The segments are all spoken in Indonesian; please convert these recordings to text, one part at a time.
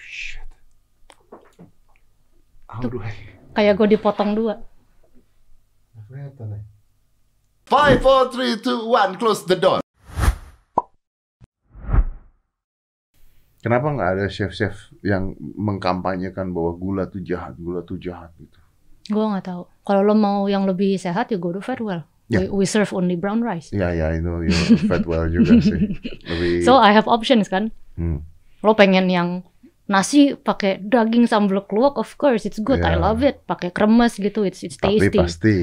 shit. How do I? Kayak gue dipotong dua. Kelihatan ya. Five, four, three, two, one, close the door. Kenapa nggak ada chef-chef yang mengkampanyekan bahwa gula tuh jahat, gula tuh jahat gitu? Gue nggak tahu. Kalau lo mau yang lebih sehat ya go to Fatwell. Ya. We, we serve only brown rice. Ya ya itu you fat well juga sih. Lebih. So I have options kan. Hmm. Lo pengen yang nasi pakai daging sambal keluak, of course it's good. I Yeah. love it. Pakai kremes gitu, it's it's Tapi tasty. pasti.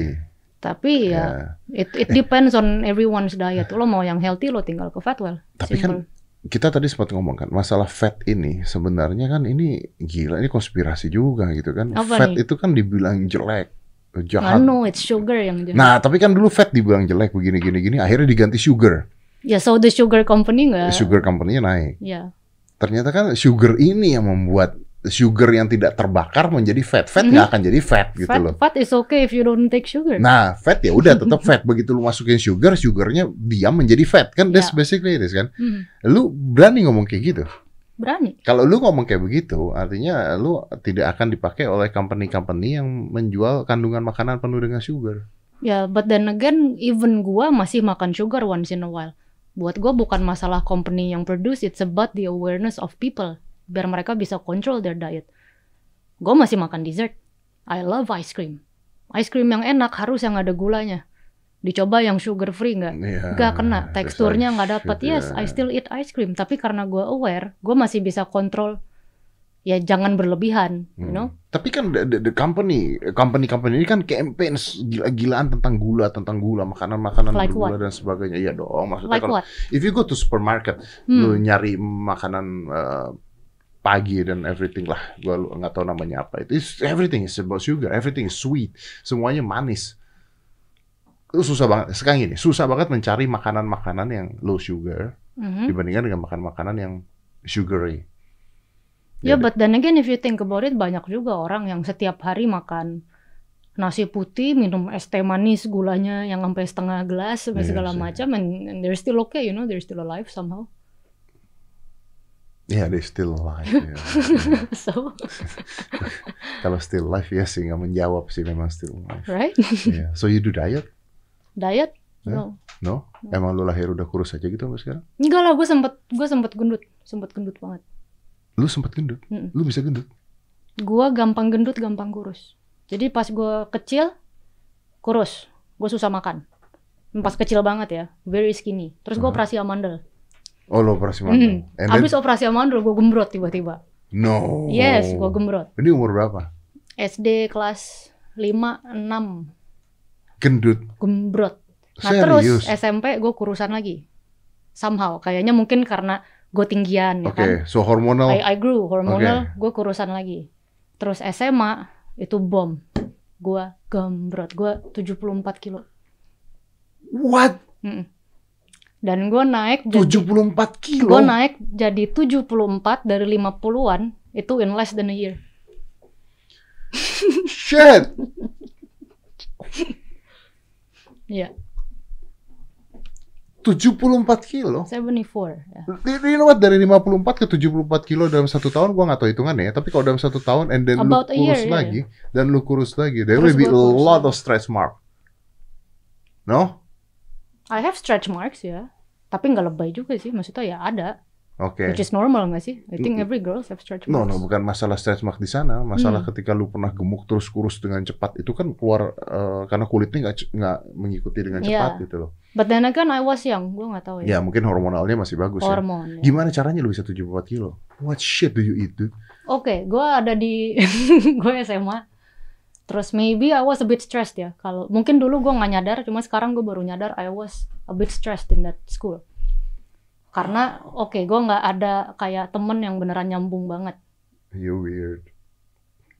Tapi ya, Ya. it it depends on everyone's diet. Lo mau yang healthy lo tinggal ke Fatwell. Tapi kan kita tadi sempat ngomong kan masalah fat ini sebenarnya kan ini gila ini konspirasi juga gitu kan. Apa fat nih? itu kan dibilang jelek, Ah, jahat. no, it's sugar yang jahat. Nah, tapi kan dulu fat dibilang jelek begini gini gini akhirnya diganti sugar. Ya so the sugar company nggak. Sugar company-nya naik. Ya. Ternyata kan sugar ini yang membuat sugar yang tidak terbakar menjadi fat. Fat nggak akan jadi fat gitu fat, loh. fat is okay if you don't take sugar. Nah, fat ya udah tetap fat. Begitu lu masukin sugar, sugarnya diam menjadi fat. Kan that's Ya. basically it is kan. Hmm, Lu berani ngomong kayak gitu. berani. Kalau lu ngomong kayak begitu, artinya lu tidak akan dipakai oleh company-company yang menjual kandungan makanan penuh dengan sugar. Ya, but then again, even gua masih makan sugar once in a while. Buat gua bukan masalah company yang produce, it's about the awareness of people. Biar mereka bisa control their diet. Gua masih makan dessert. I love ice cream. Ice cream yang enak harus yang ada gulanya. Dicoba yang sugar free nggak? Iya. Nggak kena, teksturnya nggak dapet. shit, Yes, ya. I still eat ice cream. Tapi karena gua aware, gua masih bisa kontrol. Ya jangan berlebihan, you Hmm. know? Tapi kan the, the, the company, company-company ini kan campaign gila-gilaan tentang gula, tentang gula, makanan-makanan Like bergula what? dan sebagainya. Iya dong, maksudnya Like kalau what? if you go to supermarket, lu Hmm. nyari makanan eh, pagi dan everything lah, gua lu- nggak tahu namanya apa itu. It's- everything is about sugar, everything is sweet, semuanya manis. Itu susah banget. Sekarang gini, susah banget mencari makanan-makanan yang low sugar Mhm. dibandingkan dengan makan-makanan yang sugary. Ya, Jadi- but then again if you think about it, banyak juga orang yang setiap hari makan nasi putih, minum es teh manis, gulanya yang sampai setengah gelas, sampai Iya segala macam, and, and they're still okay, you know, they're still alive somehow. Yeah, they still alive. ya. so, Kalau still alive ya sih nggak menjawab sih memang still alive. right? Yeah. So you do diet? Diet? Ya. No. No? Emang lu lahir udah kurus aja gitu sampai sekarang? Enggak lah, gue sempet, gue sempet gendut, sempet gendut banget. Lu sempet gendut? Mm-mm. Lu bisa gendut? Gue gampang gendut, gampang kurus. Jadi pas gue kecil, kurus, gue susah makan. Pas kecil banget ya, very skinny. Terus gue Uh-huh. operasi amandel. Oh lu operasi Hmm. mandel. And then- Abis operasi amandel, gue gembrot tiba-tiba. No. Yes, gue gembrot. Ini umur berapa? SD kelas 5, 6, Gendut. gembrot. Nah Serius? terus SMP gue kurusan lagi. Somehow, kayaknya mungkin karena gue tinggian ya Oke, kan. so hormonal. I, I grew hormonal, gue kurusan lagi. Terus SMA itu bom. Gue gembrot, gue 74 kilo. What? Mm-mm. Dan gue naik jadi 74 kilo? gue naik jadi 74 dari 50-an itu in less than a year. Shit! Iya, 74 kilo? 74. Ya. You know what? Dari 54 ke 74 kilo dalam satu tahun, gua nggak tahu hitungannya ya. Tapi kalau dalam satu tahun, and then About lu a year, kurus yeah. lagi, dan lu kurus lagi, there Terus will be a kurus lot lagi. of stretch mark. No? I have stretch marks ya. Tapi nggak lebay juga sih, maksudnya ya ada. Oke. Which is normal nggak sih? I think every girls have stretch No, marks. no, bukan masalah stretch mark di sana. Masalah Hmm. ketika lu pernah gemuk terus kurus dengan cepat itu kan keluar eh, karena kulitnya nggak nggak mengikuti dengan Iya. cepat gitu loh. But then again I was young, gue nggak tahu Ya ya. mungkin hormonalnya masih bagus ya. Hormon. ya. Gimana caranya lu bisa 74 kilo? What shit do you eat, dude? Oke, gue ada di gue SMA. Terus maybe I was a bit stressed ya. Kalau mungkin dulu gue nggak nyadar, cuma sekarang gue baru nyadar I was a bit stressed in that school. Karena oke, gue nggak ada kayak temen yang beneran nyambung banget. You weird.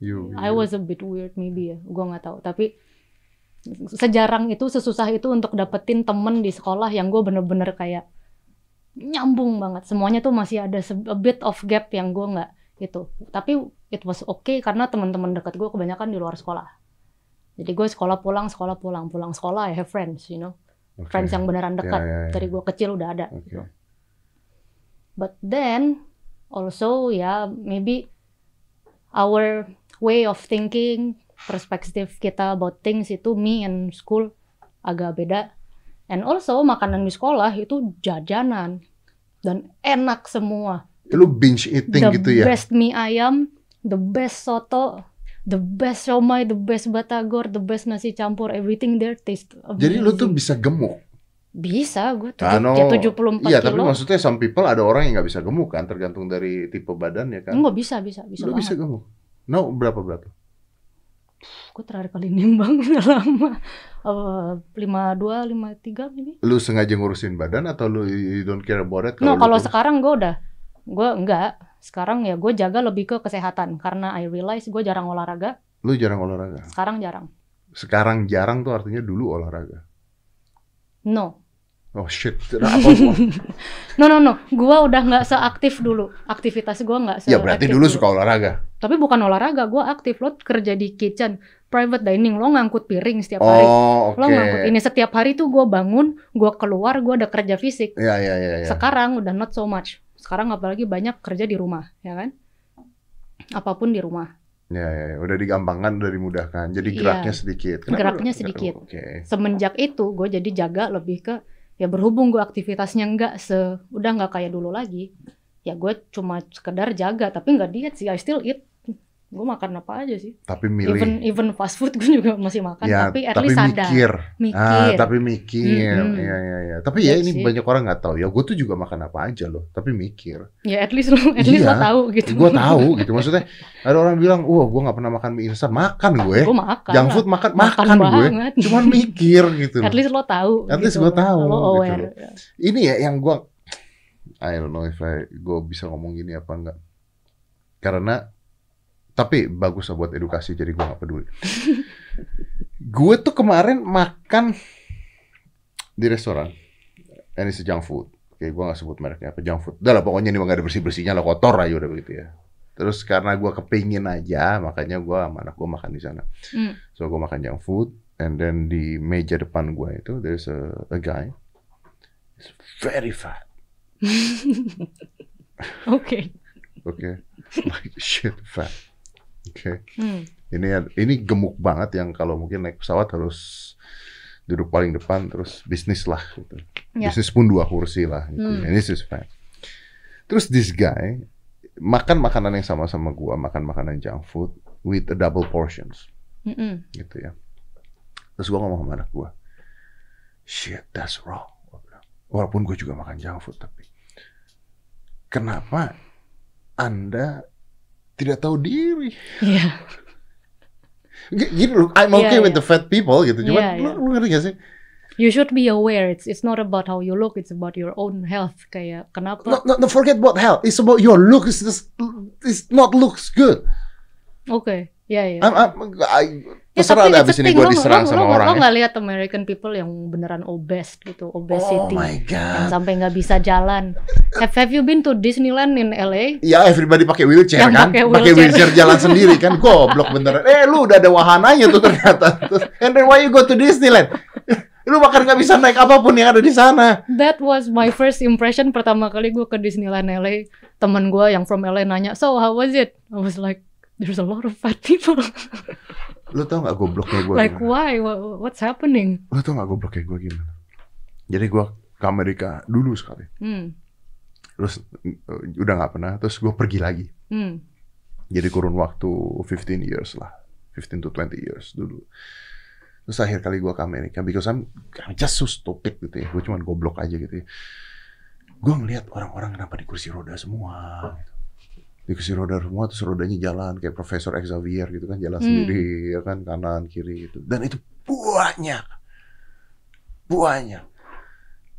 You weird. I was a bit weird maybe ya, gue nggak tahu. Tapi sejarang itu, sesusah itu untuk dapetin temen di sekolah yang gue bener-bener kayak nyambung banget. Semuanya tuh masih ada a bit of gap yang gue nggak itu. Tapi it was okay karena teman-teman dekat gue kebanyakan di luar sekolah. Jadi gue sekolah pulang, sekolah pulang, pulang sekolah I have friends, you know, Oke. friends yang beneran dekat Ya, ya, ya. dari gue kecil udah ada. Oke. gitu. But then also ya maybe our way of thinking, perspektif kita about things itu me and school agak beda. And also makanan di sekolah itu jajanan dan enak semua. Lu binge eating the gitu ya? best mie ayam, the best soto, the best siomay, the best batagor, the best nasi campur, everything there taste amazing. Jadi lu tuh bisa gemuk. Bisa gue Ano, tujuh puluh empat Iya, kilo. tapi maksudnya some people ada orang yang nggak bisa gemuk kan, tergantung dari tipe badan ya kan. Enggak bisa, bisa, bisa lu bisa gemuk. No, berapa berat? lu? Gue terakhir kali nimbang udah lama. Lima dua, lima tiga ini. Lu sengaja ngurusin badan atau lu you don't care about it? No, lu kalau sekarang gue udah, gue enggak. Sekarang ya gue jaga lebih ke kesehatan karena I realize gue jarang olahraga. lu jarang olahraga. Sekarang jarang. Sekarang jarang tuh artinya dulu olahraga. No, Oh shit, apa gua? no, no, no. Gue udah nggak seaktif dulu. Aktivitas gue nggak seaktif Ya berarti dulu suka olahraga. Tapi bukan olahraga, gue aktif. Lo kerja di kitchen, private dining, lo ngangkut piring setiap hari. Oh, oke. Lo ngangkut ini setiap hari tuh gue bangun, gue keluar, gue ada kerja fisik. Ya, ya, ya, ya. Sekarang udah not so much. Sekarang apalagi banyak kerja di rumah, ya kan? Apa pun di rumah. Ya, ya, ya. Udah digampangkan, udah dimudahkan. Jadi Iya. geraknya sedikit. Geraknya lu- sedikit. Oke. Semenjak itu gue jadi jaga lebih ke ya berhubung gue aktivitasnya nggak se udah nggak kayak dulu lagi. Ya gue cuma sekedar jaga tapi nggak diet sih. I still eat. Gue makan apa aja sih. Tapi milih. Even even fast food gue juga masih makan ya, tapi at least sadar. mikir. Mikir. Ah, tapi mikir. Mm-mm. Iya, iya, iya. Tapi ya Iya ini sih. banyak orang nggak tahu. Ya gue tuh juga makan apa aja loh. Tapi mikir. Ya at least lo at least Iya. lo tahu gitu. Gue tahu gitu. Maksudnya ada orang bilang, wah gue nggak pernah makan mie instan. Makan gue. Gue makan. Junk lah. food makan, Makan makan, gue. banget. Cuman mikir gitu. At least lo tahu. At least gitu. gua tahu, Lo gitu aware. loh. Ini ya yang gue, I don't know if I, gue bisa ngomong gini apa enggak. Karena, tapi bagus lah buat edukasi jadi gue gak peduli. gue tuh kemarin makan di restoran, ini junk food. Oke, gue gak sebut mereknya apa, junk food. Udah lah pokoknya ini gak ada bersih-bersihnya lah, kotor aja udah begitu ya. Terus karena gue kepingin aja, makanya gue sama anak gue makan di sana. Hmm. So gue makan junk food, and then di meja depan gue itu there's a, a guy, he's very fat, Oke. oke, like shit fat, oke. Hmm. Ini ini gemuk banget yang kalau mungkin naik pesawat harus duduk paling depan terus bisnis lah gitu. Ya. Bisnis pun dua kursi lah gitu. Hmm. This is. Terus this guy makan makanan yang sama sama gua, makan makanan junk food with a double portions. Mm-mm. gitu ya. Terus gua ngomong sama anak gua, shit, that's wrong. Gua. Walaupun gue juga makan junk food, tapi kenapa Anda tidak tahu diri? Iya. G- Gini loh, I'm Iya, okay with iya. the fat people gitu. Cuman Iya, lu, iya. lu ngerti gak sih? You should be aware. It's it's not about how you look. It's about your own health. Kayak kenapa? No, no, no, forget about health. It's about your look. It's, just, it's not looks good. Oke. Ya ya. I'm, I'm, I, terserah tapi deh it's a abis ini gue diserang lo, sama lo, orang Lo ya. nggak lihat American people yang beneran obese gitu, Oh obesity, my yang god. sampai nggak bisa jalan. Have Have you been to Disneyland in LA? Ya, everybody pakai wheelchair Yang kan? pakai Pakai wheelchair. wheelchair jalan sendiri kan? Goblok beneran. Eh, lu udah ada wahananya tuh ternyata. Terus, And then why you go to Disneyland? lu bahkan nggak bisa naik apa pun yang ada di sana. That was my first impression pertama kali gue ke Disneyland LA. Temen gue yang from LA nanya, so how was it? I was like, there's a lot of fat people. Lu tau nggak gobloknya gue like gimana? why? Wha- What's happening? Lu tau nggak gobloknya gue gimana? Jadi gue ke Amerika dulu sekali. Hmm. Terus uh, udah nggak pernah. Terus gue pergi lagi. Hmm. Jadi kurun waktu 15 years lah. 15 to 20 years dulu. Terus akhir kali gue ke Amerika, because I'm, I'm just so stupid gitu ya. Gue cuma goblok aja gitu ya. Gue ngeliat orang-orang kenapa di kursi roda semua. Gitu. Di kursi roda semua, terus rodanya jalan kayak Profesor Xavier gitu kan. Jalan Hmm. sendiri, ya kan, kanan, kiri gitu. Dan itu banyak. Banyak.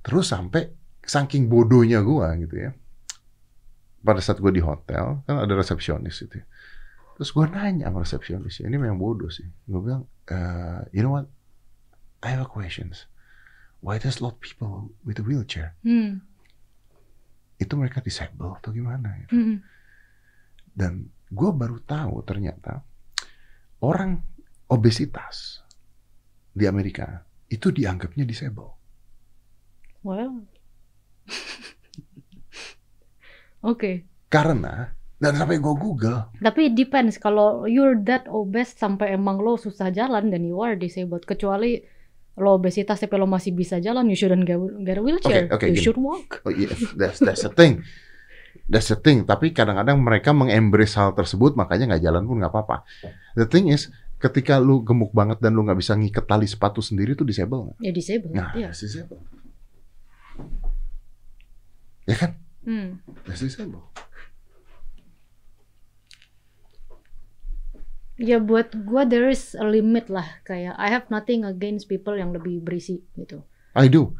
Terus sampai saking bodohnya gue gitu ya. Pada saat gue di hotel, kan ada resepsionis gitu ya. Terus gue nanya sama resepsionis, ini memang bodoh sih. Gue bilang, "Eh, you know what? I have a questions. Why does lot people with a wheelchair? Hmm. Itu mereka disable atau gimana? ya? Hmm. Dan gue baru tahu ternyata orang obesitas di Amerika itu dianggapnya disable. Well. Oke. Karena dan sampai gue Google, Tapi it depends kalau you're that obese sampai emang lo susah jalan dan you are disabled kecuali lo obesitas tapi lo masih bisa jalan you shouldn't get, get a wheelchair Oke, oke, you gini. should walk oh iya, that's that's the thing, that's the thing. Tapi kadang-kadang mereka mengembrace hal tersebut, makanya nggak jalan pun nggak apa-apa. The thing is, ketika lu gemuk banget dan lu nggak bisa ngiket tali sepatu sendiri itu disable nggak? ya disabled Nah, that's disable. Ya kan? Hmm. That's disable. Ya buat gua there is a limit lah kayak I have nothing against people yang lebih berisi gitu. I do.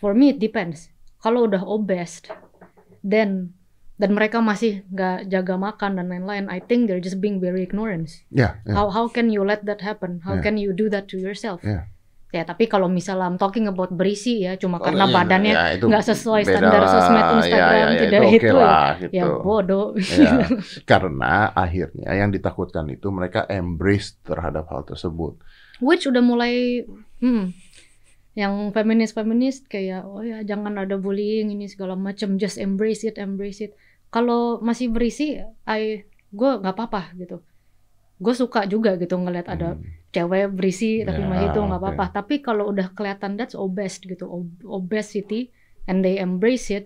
For me it depends. Kalau udah obese, then dan mereka masih nggak jaga makan dan lain-lain, I think they're just being very ignorant. Ya, ya. How how can you let that happen? How Yeah. can you do that to yourself? Yeah. Ya tapi kalau misalnya I'm talking about berisi ya, cuma Oh, karena iya, badannya ya, nggak sesuai beda standar lah. sosmed Ya, Instagram, ya, ya, tidak itu oke itu, ya, lah, ya gitu. bodoh. Ya, karena akhirnya yang ditakutkan itu mereka embrace terhadap hal tersebut. Which udah mulai hmm, yang feminis-feminis kayak oh ya jangan ada bullying ini segala macam just embrace it embrace it kalau masih berisi I gue nggak apa-apa gitu gue suka juga gitu ngeliat ada Hmm. cewek berisi tapi Ya, masih itu nggak oke. apa-apa tapi kalau udah kelihatan that's obese gitu ob- obesity and they embrace it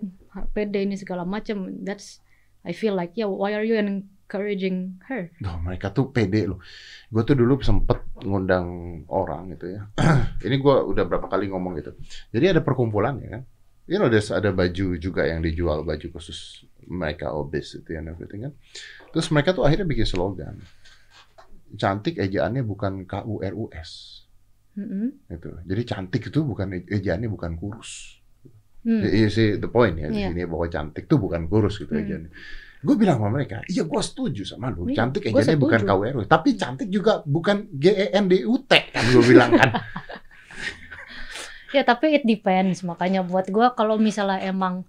pede ini segala macam that's I feel like yeah why are you encouraging her Duh, mereka tuh pede loh. Gue tuh dulu sempet ngundang orang gitu ya. Ini gue udah berapa kali ngomong gitu. Jadi ada perkumpulan ya kan. You know, there's ada baju juga yang dijual baju khusus mereka obesity and everything kan. Terus mereka tuh akhirnya bikin slogan. Cantik ejaannya bukan K U R U S Mm-mm. gitu. Jadi cantik itu bukan ejaannya bukan kurus. Hmm. You see the point ya di Iya. sini bahwa cantik tuh bukan kurus gitu Hmm. ejaannya. Gue bilang sama mereka, iya gue setuju sama lu. Iya, cantik gua ejaannya bukan setuju. KWR, tapi cantik juga bukan G E N D U T kan gue bilang kan. Ya tapi it depends makanya buat gua kalau misalnya emang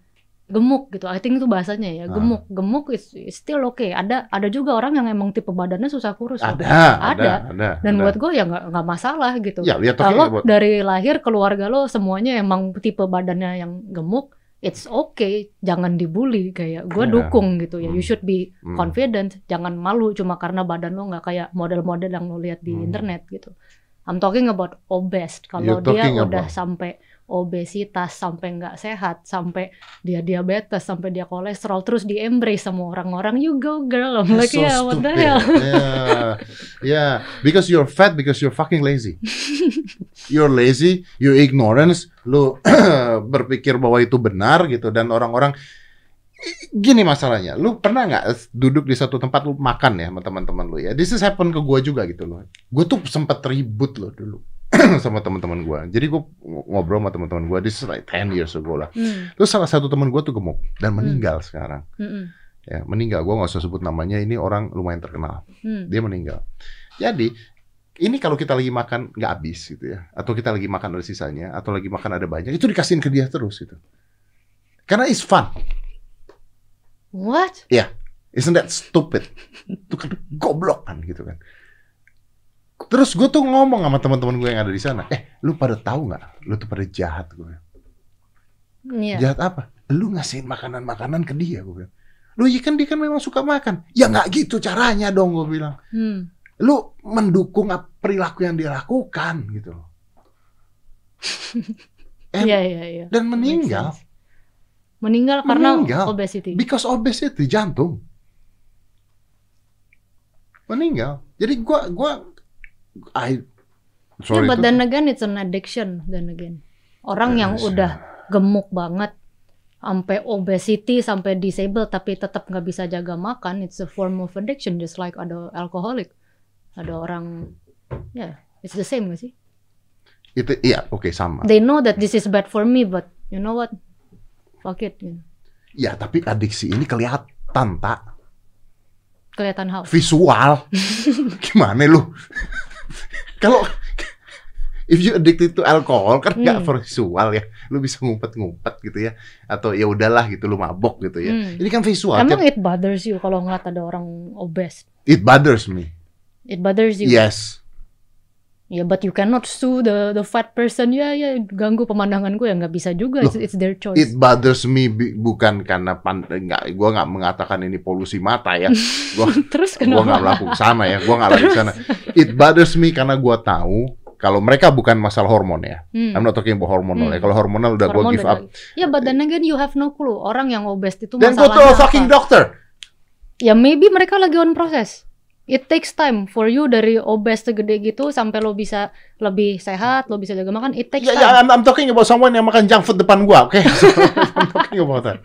gemuk gitu, I think itu bahasanya ya Ah. gemuk, gemuk is, is still okay. Ada ada juga orang yang emang tipe badannya susah kurus. ada, ada, Ada. ada. Dan ada. buat gua ya nggak nggak masalah gitu. ya, ya Kalau about- dari lahir keluarga lo semuanya emang tipe badannya yang gemuk, it's okay, jangan dibully kayak gue Ya. dukung gitu ya. You Hmm. should be Hmm. confident, jangan malu cuma karena badan lo nggak kayak model-model yang lo lihat di Hmm. internet gitu. I'm talking about obese. Kalau dia udah sampai obesitas, sampai nggak sehat, sampai dia diabetes, sampai dia kolesterol, terus di embrace sama orang-orang, you go girl. I'm like, So yeah, what the hell? Yeah, yeah. Because you're fat because you're fucking lazy. You're lazy, you ignorance, lu berpikir bahwa itu benar gitu dan orang-orang gini masalahnya. Lu pernah nggak duduk di satu tempat lu makan ya sama teman-teman lu ya? This is happen ke gua juga gitu loh. Gue tuh sempat ribut loh dulu sama teman-teman gua. Jadi gue ngobrol sama teman-teman gua. This is like 10 years ago lah. Hmm, Terus salah satu teman gua tuh gemuk dan meninggal sekarang. hmm, Ya, meninggal. Gua nggak usah sebut namanya. Ini orang lumayan terkenal hmm. dia meninggal. Jadi ini kalau kita lagi makan nggak habis gitu ya, atau kita lagi makan ada sisanya, atau lagi makan ada banyak, itu dikasihin ke dia terus gitu. Karena it's fun, What? isn't that stupid? Itu kan goblok kan gitu kan. Terus gue tuh ngomong sama teman-teman gue yang ada di sana, eh lu pada tahu nggak? Lu tuh pada jahat gue. Iya. Jahat apa? Lu ngasihin makanan-makanan ke dia gue bilang. Lu iya kan dia kan memang suka makan. Ya nggak gitu caranya dong gue bilang. Hmm. lu mendukung perilaku yang dia lakukan gitu loh. Iya iya iya. Dan meninggal. Meninggal karena Meninggal. obesity. because obesity jantung. Meninggal. Jadi gua gua I Yeah, sorry but itu- then again it's an addiction then again. Orang yang Yes. udah gemuk banget sampai obesity sampai disable tapi tetap nggak bisa jaga makan it's a form of addiction just like ada alcoholic ada orang ya it's the same gak sih itu iya oke sama. they know that this is bad for me but you know what fuck it gitu. Ya tapi adiksi ini kelihatan tak kelihatan how visual. Gimana lu? Kalau if you addicted to alcohol kan nggak Hmm. visual ya. Lu bisa ngumpet-ngumpet gitu ya. Atau ya udahlah gitu lu mabok gitu ya. Hmm. Ini kan visual. emang Tiap- it bothers you kalau ngeliat ada orang obese It bothers me. it bothers you Yes. Ya, but you cannot sue the the fat person. Ya, ya ganggu pemandangan gue ya nggak bisa juga. It's, Loh, it's their choice. It bothers me bukan karena pan nggak gua nggak mengatakan ini polusi mata ya. Gua Terus gua nggak kenapa? melakukan sana ya. Gua nggak lari ke sana. It bothers me karena gua tahu kalau mereka bukan masalah hormon ya. Hmm. I'm not talking about hormonal Hmm. ya. Kalau hormonal udah Hormon give up. Ya, but then again you have no clue. Orang yang obes itu Then go to masalahnya a fucking apa? doctor. Ya maybe mereka lagi on proses. It takes time for you dari obes segede gitu sampai lo bisa lebih sehat, lo bisa jaga makan. It takes Ya, time. ya, I'm, I'm talking about someone yang makan junk food depan gua, oke? I'm talking about that.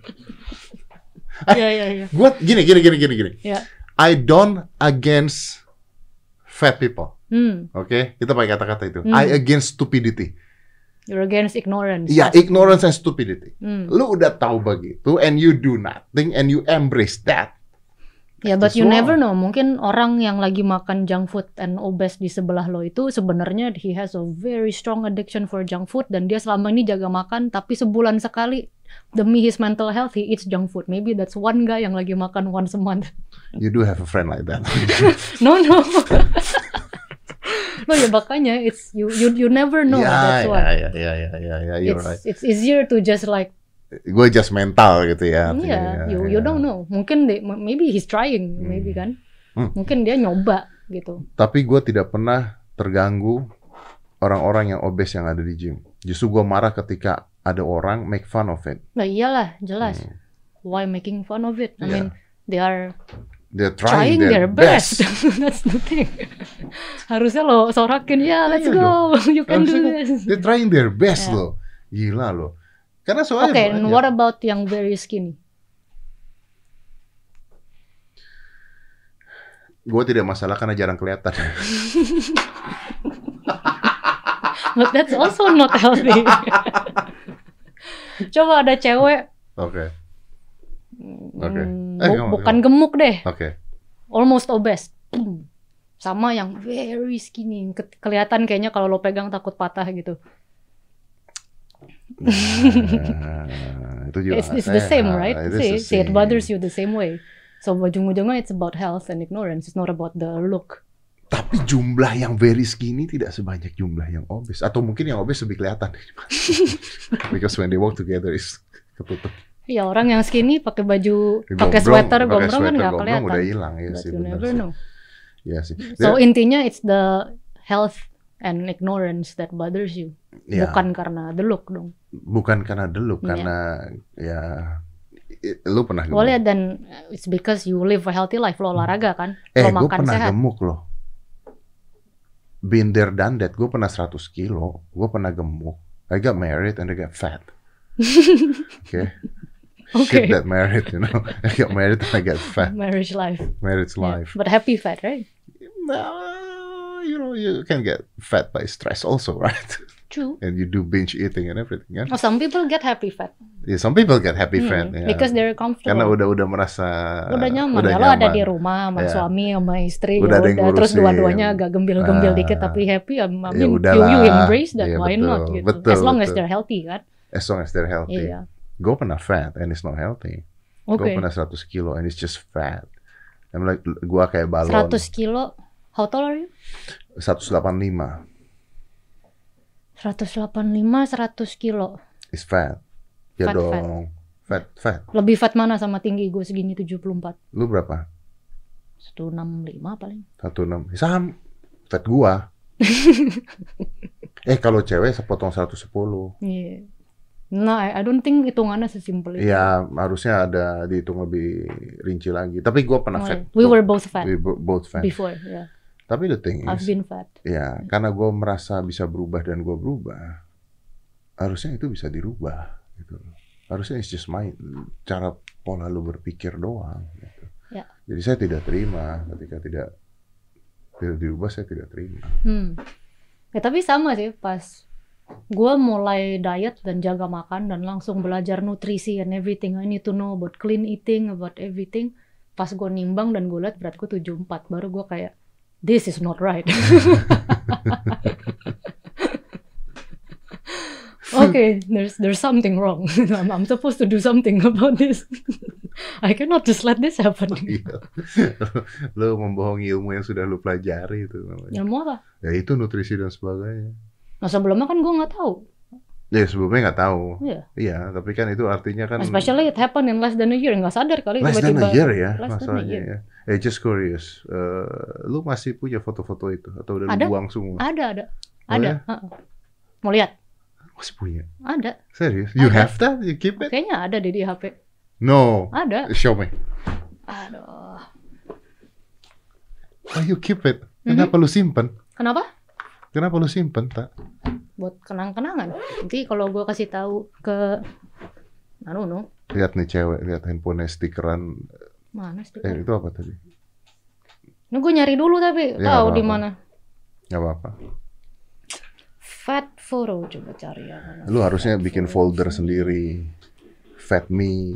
Iya, iya, iya. Gua gini, gini, gini, gini, gini. Ya. I don't against fat people, Hmm. oke? Kita pakai kata-kata itu. Hmm. I against stupidity. You're against ignorance. Ya, ignorance and stupidity. Hmm. Lu udah tahu begitu, and you do nothing, and you embrace that. Ya, but It's you wrong. never know. Mungkin orang yang lagi makan junk food and obes di sebelah lo itu sebenarnya he has a very strong addiction for junk food dan dia selama ini jaga makan tapi sebulan sekali demi his mental health he eats junk food. Maybe that's one guy yang lagi makan once a month. You do have a friend like that. No, no. no ya makanya it's you you you never know ya, that's why. ya, ya, ya, ya, ya, you're It's right. it's easier to just like Gue just mental gitu ya. artinya, yeah, ya, you ya. you don't know. Mungkin they, maybe he's trying, maybe kan. Hmm. Mungkin dia nyoba gitu. Tapi gue tidak pernah terganggu orang-orang yang obes yang ada di gym. Justru gue marah ketika ada orang make fun of it. Nah iyalah, jelas. Hmm. Why making fun of it? I Yeah. mean, they are They're trying, trying, their, best. That's the thing. Harusnya lo sorakin, ya let's Iya go, you can do this. They're trying their best Yeah. loh. Gila loh. Karena Oke, soalnya and what about yang very skinny? Gue tidak masalah karena jarang kelihatan. But that's also not healthy. Coba ada cewek Oke, Oke. mm, Eh, bu- bukan gemuk deh, oke. almost obese. Sama yang very skinny, Ke- kelihatan kayaknya kalau lo pegang takut patah gitu. Nah, itu juga It's, it's the same, right? It See, the see, it same. bothers you the same way. So ujung-ujungnya it's about health and ignorance. It's not about the look. Tapi jumlah yang very skinny tidak sebanyak jumlah yang obes. Atau mungkin yang obes lebih kelihatan. Because when they walk together is ketutup. Ya orang yang skinny pakai baju, pakai sweater, gombrong kan nggak gombrong kelihatan. udah hilang ya But sih. you never sih. know. Iya sih. So intinya it's the health and ignorance that bothers you, ya, bukan karena the look dong. bukan karena dulu, Iya. karena ya i- lu pernah gemuk. Boleh dan it's because you live a healthy life, lo olahraga kan, eh, lo gue makan pernah sehat. gemuk loh. Been there done that. Gue pernah 100 kilo. Gue pernah gemuk. I got married and I got fat. Okay. Oke. Shit that married, you know. I got married and I got fat. Marriage life. Marriage Yeah. life. But happy fat, right? Uh, you know, you can get fat by stress also, right? True. and you do binge eating and everything, kan? Oh, some people get happy fat. Yeah, some people get happy Hmm, fat, yeah. Because they're comfortable. karena udah udah merasa udah nyaman udah ya lo ada nyaman. di rumah sama Ya. suami sama istri Udah ya ada udah terus dua-duanya agak gembil-gembil Ah. dikit tapi happy I mean Ya you, you embrace that Iya, why betul, not gitu betul, as long as betul. they're healthy kan As long as they're healthy. iya Gue pernah fat and it's not healthy. oke Gue pernah 100 kilo and it's just fat. I'm like, gue kayak balon. 100 kilo how tall are you 185 185 100 kilo is fat. Ya Fat, dong. Fat. fat, lebih fat mana sama tinggi gue segini 74 Lu berapa? 165 paling 16. Sam. Fat gua. eh kalau cewek sepotong 110. iya nah I, I don't think hitungannya sesimpel itu Ya harusnya ada dihitung lebih rinci lagi. Tapi gua pernah Oh, fat. iya. we were both fat We bo- both fat. before yeah Tapi the thing I've is, been fat ya karena gue merasa bisa berubah dan gue berubah, harusnya itu bisa dirubah. Gitu. Harusnya it's just my cara pola lu berpikir doang. Gitu. Ya. Jadi saya tidak terima ketika tidak tidak dirubah saya tidak terima. Hmm. Ya tapi sama sih pas gue mulai diet dan jaga makan dan langsung belajar nutrisi and everything. I need to know about clean eating, about everything. Pas gue nimbang dan gue liat berat gue 74, baru gue kayak this is not right. okay, there's there's something wrong. I'm, I'm supposed to do something about this. I cannot just let this happen. Iya. lo membohongi ilmu yang sudah lo pelajari itu namanya. Ilmu apa? Ya itu nutrisi dan sebagainya. Nah sebelumnya kan gue nggak tahu. Ya sebelumnya nggak tahu. Iya. Iya, tapi kan itu artinya kan Especially it happened in less than a year. Nggak sadar kali less than tiba-tiba. a year ya Less than masalahnya year. ya. Eh just curious, Eh, lu masih punya foto-foto itu atau udah lu Ada. buang semua? Ada ada Oh, ada. ya? Heeh. Mau lihat? Masih punya? Ada. Serius? You Ada. have that? You keep it? Kayaknya ada deh di HP. No. Ada. Show me. Aduh. Oh, you keep it. Mhm. Kenapa lu simpen? Kenapa? Kenapa lu simpen, tak? Buat kenang-kenangan. Nanti kalau gue kasih tahu ke don't know. Lihat nih cewek, lihat handphonenya stikeran. Mana sih? Eh, itu apa tadi? Ini gue nyari dulu tapi Ya, tahu di mana. Gak apa-apa. Fat photo coba cari ya. mana. Lu harusnya bikin folder sendiri. Fat me.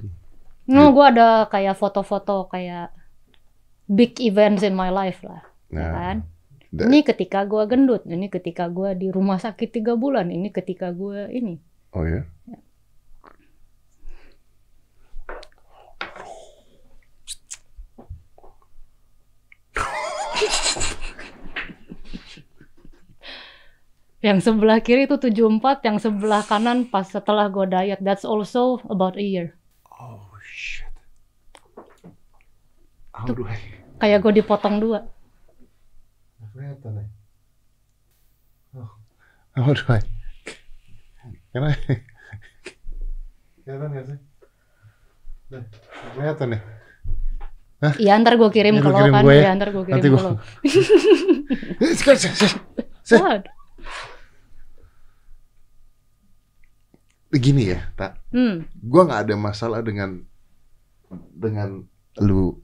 No, gue ada kayak foto-foto kayak big events in my life lah. ya Nah, kan? Ini ketika gue gendut, ini ketika gue di rumah sakit tiga bulan, ini ketika gue ini. Oh ya? Yang sebelah kiri itu 74, yang sebelah kanan pas setelah gue diet. That's also about a year. Oh shit. How do I? Kayak gue dipotong dua. Oh. How do I? Can I? Kelihatan nggak sih? Kelihatan ya? Iya ntar gue kirim Ya, ke lu lo kirim kan. gue ya. Iya ntar gue kirim Nanti ke gua- lo. Sekarang, se- se- se- What? Begini ya, tak. Hmm. Gua nggak ada masalah dengan dengan lu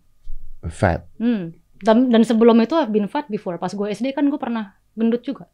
fat. Hmm. Dan, dan sebelum itu I've been fat before. Pas gue SD kan gue pernah gendut juga.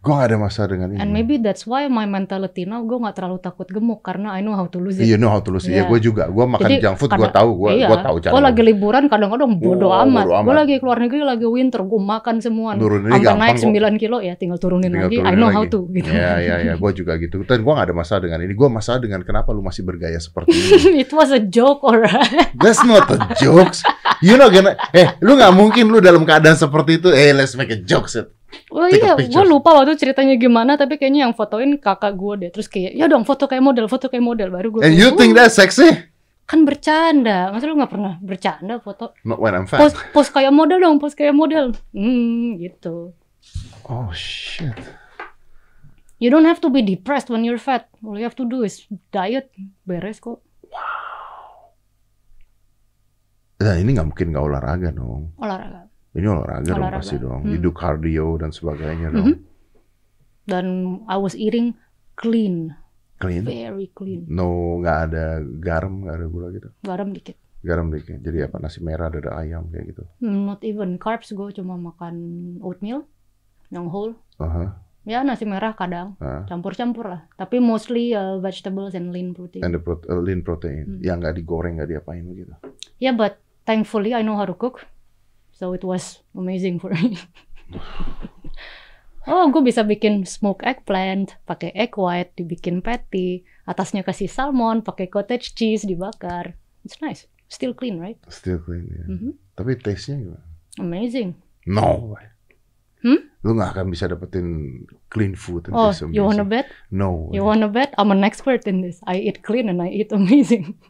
Gua nggak ada masalah dengan ini. And maybe that's why my mentality now gue nggak terlalu takut gemuk karena I know how to lose it. Iya, know how to lose. Iya, Iya. gue juga. Gue makan Jadi, junk food, gue tahu. Gue iya, gue tahu cara. Gue lagi liburan kadang-kadang bodo Oh, amat. bodo Gue amat. lagi keluar negeri lagi winter gue makan semua. Nuruninnya Sampai naik kok. 9 kilo ya tinggal turunin Tinggal lagi. I turunin know lagi. how to gitu. Iya, iya, iya. Gue juga gitu. Dan gue gak ada masalah dengan ini. Gue masalah dengan kenapa lu masih bergaya seperti ini. It was a joke alright. That's not a jokes. You know gonna, eh, lu nggak mungkin lu dalam keadaan seperti itu. Eh, let's make a joke set. Oh Take iya, gue lupa waktu ceritanya gimana, tapi kayaknya yang fotoin kakak gue deh. Terus kayak, ya dong foto kayak model, foto kayak model. Baru gue And you think that's sexy? kan bercanda. Masa lu gak pernah bercanda foto? Not when I'm fat. Pose, pose kayak model dong, pose kayak model. Hmm, gitu. Oh shit. You don't have to be depressed when you're fat. All you have to do is diet, beres kok. Nah, ini nggak mungkin nggak olahraga dong. Olahraga. Ini olahraga, dong Olahraga. pasti dong. Hmm. Do cardio dan sebagainya dong. Dan I was eating clean, Clean. very clean. No, nggak ada garam, nggak ada gula gitu. Garam dikit. Garam dikit. Jadi apa nasi merah, ada ayam kayak gitu. Hmm, Not even carbs, gue cuma makan oatmeal yang whole. Aha. Ya nasi merah kadang, ah. campur-campur lah. Tapi mostly uh, vegetables and lean protein. And the pro- uh, lean protein. Hmm. Yang nggak digoreng, nggak diapain gitu. Yeah, but thankfully I know how to cook. So it was amazing for me. oh, gue bisa bikin smoked eggplant, pakai egg white, dibikin patty, atasnya kasih salmon, pakai cottage cheese dibakar. It's nice. Still clean, right? Still clean ya. Mhm. Tapi taste-nya gimana? Amazing. No way. Hmm? Lu nggak akan bisa dapetin clean food and Oh, you wanna bet? No way. You wanna bet? I'm an expert in this. I eat clean and I eat amazing.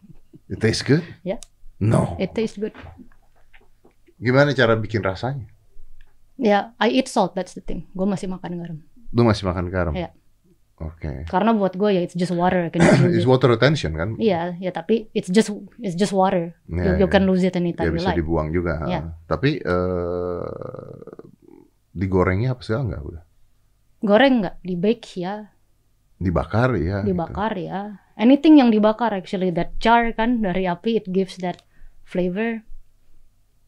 It tastes good? Yeah. No. It tastes good. Gimana cara bikin rasanya? Yeah, I eat salt. That's the thing. Gue masih makan garam. Lu masih makan garam? Iya. Oke. Karena buat gue ya it's just water. Can It's it. water retention kan? Iya, ya tapi it's just it's just water. Ya, you, you ya. can lose it Ya anytime you bisa like. dibuang juga. Iya. Tapi eh digorengnya apa segala nggak udah? Goreng nggak? Di bake ya, Dibakar ya. gitu. dibakar ya. Anything yang dibakar actually that char kan dari api it gives that flavor.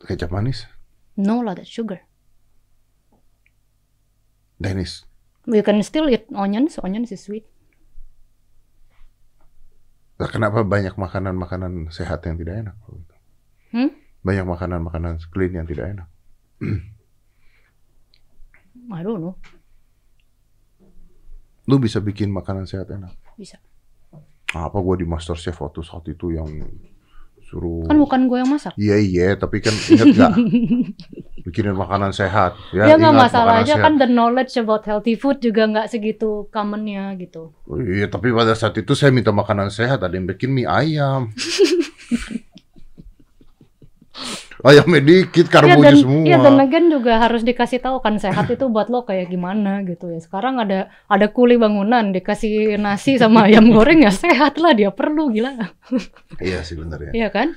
Kecap manis. No lah, that's sugar. Dennis. You can still eat onions. Onions is sweet. Lah, Kenapa banyak makanan-makanan sehat yang tidak enak? Hmm? Banyak makanan-makanan clean yang tidak enak. I don't know. Lu bisa bikin makanan sehat enak. Bisa. Apa gua di MasterChef waktu saat itu yang suruh Kan bukan gue yang masak. Iya iya, tapi kan ingat nggak bikinin makanan sehat ya? Ya nggak ingat masalah makanan aja sehat. kan the knowledge about healthy food juga nggak segitu commonnya gitu. Oh, iya, tapi pada saat itu saya minta makanan sehat, ada yang bikin mie ayam. Ayamnya dikit, Iya karbonya dan semua. iya dan again juga harus dikasih tahu kan sehat itu buat lo kayak gimana gitu ya. Sekarang ada ada kuli bangunan dikasih nasi sama ayam goreng ya sehat lah dia perlu gila. Iya sih bener ya. Iya kan?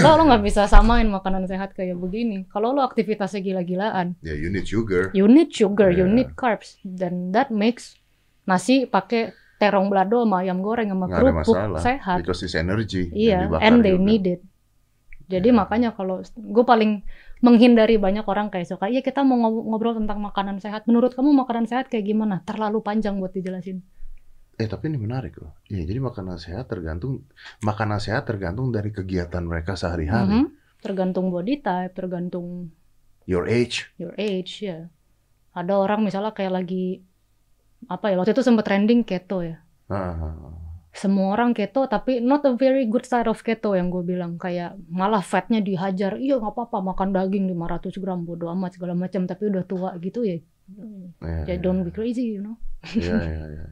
lo lo nggak bisa samain makanan sehat kayak begini. Kalau lo aktivitasnya gila-gilaan, Ya you need sugar. you need sugar, you Iya. need carbs, dan that makes nasi pakai terong balado sama ayam goreng sama kerupuk sehat. Because it's energy. Iya, and they juga. need it. Jadi Iya. makanya kalau gue paling menghindari banyak orang kayak suka, iya kita mau ngob- ngobrol tentang makanan sehat. Menurut kamu makanan sehat kayak gimana? Terlalu panjang buat dijelasin. Eh tapi ini menarik loh. Iya jadi makanan sehat tergantung makanan sehat tergantung dari kegiatan mereka sehari-hari. Mhm. Tergantung body type, tergantung Your age. your age ya. Ada orang misalnya kayak lagi apa ya waktu itu sempat trending keto ya. Ah, Semua orang keto tapi not a very good side of keto yang gue bilang kayak malah fatnya dihajar. Iya nggak apa-apa makan daging 500 gram bodo amat segala macam tapi udah tua gitu ya. iya, Ya don't be crazy you know. Iya iya iya.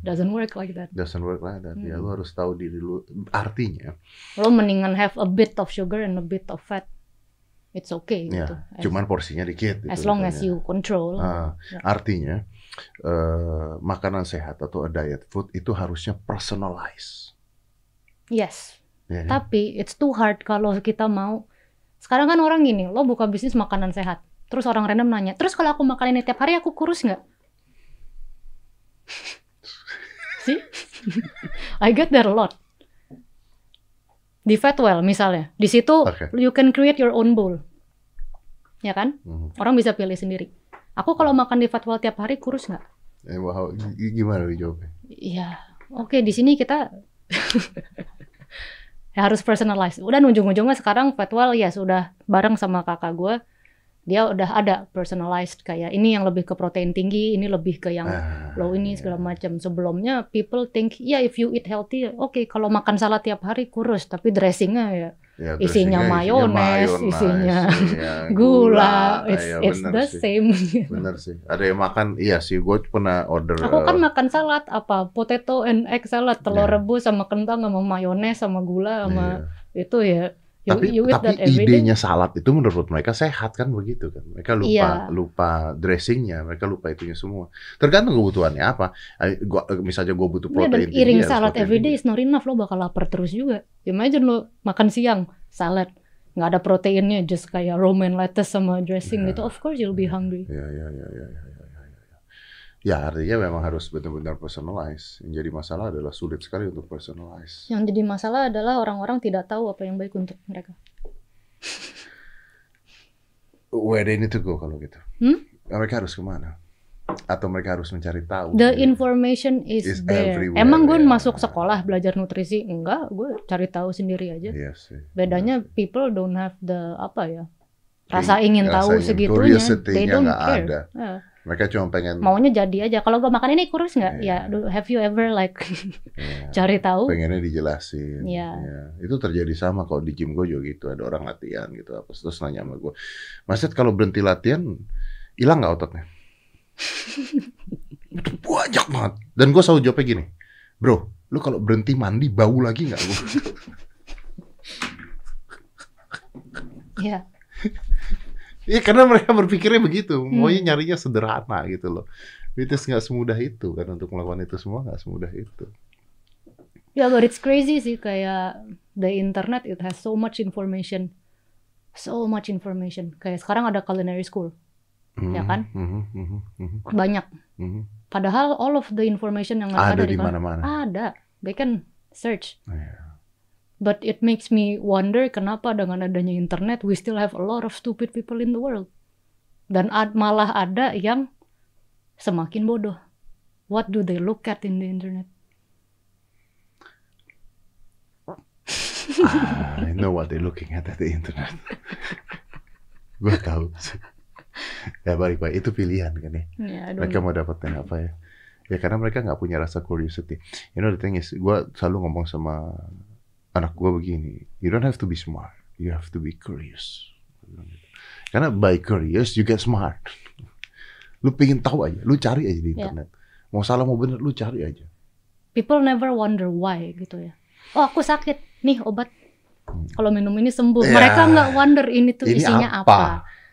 Doesn't work like that. Doesn't work like that. Ya Hmm. lu harus tahu diri lu. Artinya, Lo mendingan have a bit of sugar and a bit of fat. It's okay ya, gitu. As, cuman porsinya dikit. as gitu long as katanya. you control. Ah, Ya. artinya eh, makanan sehat atau diet food itu harusnya personalized. Yes. Ya, kan? Tapi it's too hard kalau kita mau. Sekarang kan orang gini, lo buka bisnis makanan sehat. Terus orang random nanya, terus kalau aku makan ini tiap hari aku kurus nggak? See? I get that a lot. Di Fatwell misalnya, di situ Oke. you can create your own bowl. Ya kan? Mhm. Orang bisa pilih sendiri. Aku kalau makan di Fatwell tiap hari kurus nggak? Eh, wah, g- gimana jawabnya? Iya, oke di sini kita ya harus personalize. Udah ujung-ujungnya sekarang Fatwell ya sudah bareng sama kakak gue, dia udah ada personalized kayak ini yang lebih ke protein tinggi, ini lebih ke yang Ah, low ini iya. segala macam. Sebelumnya people think ya if you eat healthy, oke kalau makan salad tiap hari kurus, tapi dressingnya ya Ya, isinya mayones, isinya iya, gula, it's Iya, it's the sih. same. Bener sih. Ada yang makan, iya sih. Gue pernah order. Aku kan eh, makan salad apa potato and egg salad telur Iya. rebus sama kentang sama mayones sama gula sama iya. itu ya you, Tapi you tapi every day. idenya salad itu menurut mereka sehat kan begitu kan. Mereka lupa Iya. lupa dressingnya, mereka lupa itunya semua. Tergantung kebutuhannya apa. Gua, misalnya gue butuh Iya, dan protein tinggi, eating harus salad protein every day tinggi. is not enough lo bakal lapar terus juga. Imagine lo makan siang salad nggak ada proteinnya just kayak romaine lettuce sama dressing Iya. gitu of course you'll be hungry. Ya, ya, ya, ya, ya, ya, ya, ya. Ya artinya memang harus benar-benar personalize. Yang jadi masalah adalah sulit sekali untuk personalize. Yang jadi masalah adalah orang-orang tidak tahu apa yang baik untuk mereka. Where they need to go kalau gitu? Hmm? Mereka harus ke mana? Atau mereka harus mencari tahu? The sendiri? information is, Is there. everywhere, Emang gue ya. masuk sekolah belajar nutrisi? Enggak, gue cari tahu sendiri aja. Iya sih. Bedanya people don't have the apa ya rasa ingin Rasa tahu ingin segitunya. They don't care. ada. Ya. Mereka cuma pengen Maunya jadi aja. Kalau gue makan ini kurus nggak? Iya. Ya, have you ever like ya, cari tahu? pengennya dijelasin. Iya. Ya. Itu terjadi sama kalau di gym gue juga gitu. Ada orang latihan gitu apa terus nanya sama gue, Mas kalau berhenti latihan hilang nggak ototnya? itu banyak banget. Dan gue selalu jawabnya gini, bro, lu kalau berhenti mandi bau lagi nggak? Gua- Ya. Iya karena mereka berpikirnya begitu, Hmm. maunya nyarinya sederhana gitu loh. Itu nggak semudah itu kan untuk melakukan itu semua nggak semudah itu. Ya, but it's crazy sih kayak the internet it has so much information. So much information. Kayak sekarang ada culinary school. Ya kan? Mhm, mhm, mhm, Banyak. mhm. Padahal all of the information yang ada, Ada di mana-mana. Ada. They can search. Iya. But it makes me wonder kenapa dengan adanya internet we still have a lot of stupid people in the world. Dan ad- malah ada yang semakin bodoh. What do they look at in the internet? I know what they're looking at at the internet. Gue tahu. Ya balik baik itu pilihan kan ya. Don't Mereka know. mau dapetin apa ya? Ya karena mereka nggak punya rasa curiosity. You know the thing is, gue selalu ngomong sama anak gue begini, you don't have to be smart, you have to be curious. Karena by curious you get smart. Lu pengen tahu aja, lu cari aja di Ya. internet. Mau salah mau bener, lu cari aja. People never wonder why gitu ya. Oh aku sakit, nih obat. Kalau minum ini sembuh. Ya. Mereka nggak wonder ini tuh Ini isinya apa? apa.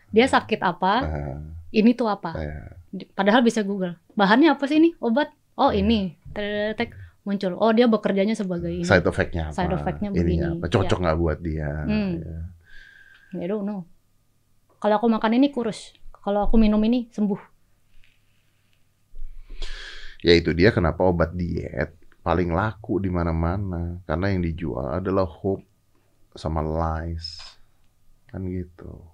Dia sakit apa? Nah, Ini tuh apa? ya. Padahal bisa Google. Bahannya apa sih ini? Obat. Oh ini. Tek muncul. Oh dia bekerjanya sebagai ini. Side effect-nya apa? Side effect-nya Ininya begini. apa? Cocok nggak buat dia? Hmm. Ya. I don't know. Kalau aku makan ini kurus. Kalau aku minum ini sembuh. Ya itu dia kenapa obat diet paling laku di mana-mana karena yang dijual adalah hope sama lies kan gitu.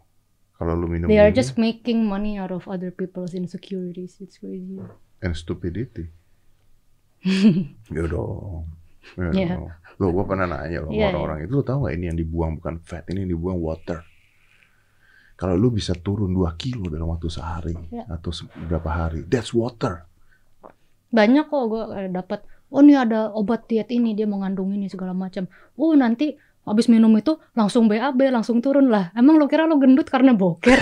Kalau lu minum They are ini just making money out of other people's insecurities. It's crazy. and stupidity. Ya dong. Ya Yeah. dong. Loh, gua pernah nanya loh Yeah, orang-orang itu, lu tahu nggak ini yang dibuang bukan fat, ini yang dibuang water. Kalau lu bisa turun 2 kilo dalam waktu sehari Yeah. atau se- berapa hari, that's water. Banyak kok gue dapat. Oh ini ada obat diet ini dia mengandung ini segala macam. Oh nanti habis minum itu langsung BAB langsung turun lah. Emang lo kira lo gendut karena boker?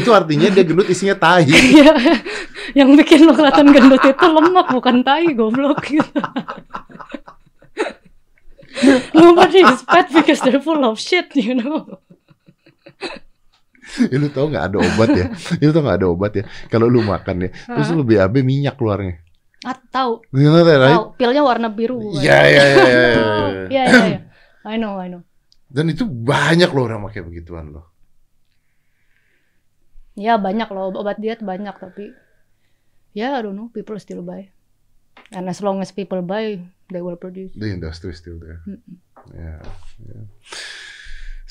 itu artinya dia gendut isinya tai. Iya. Yang bikin lo kelihatan gendut itu lemak bukan tai goblok gitu. Nobody is fat because they're full of shit, you know. Ya, lu tau nggak ada obat ya? Lu tau nggak ada obat ya? Kalau lu makan ya, terus lu BAB minyak keluarnya. Ah, tahu, You know that, right? tahu. Pilnya warna biru. Iya iya iya iya. iya. Iya, iya, iya. I know, I know. Dan itu banyak loh orang pakai begituan loh. Ya banyak loh obat diet banyak tapi ya I don't know people still buy. And as long as people buy, they will produce. The industry still there. Mm-mm. Yeah, yeah.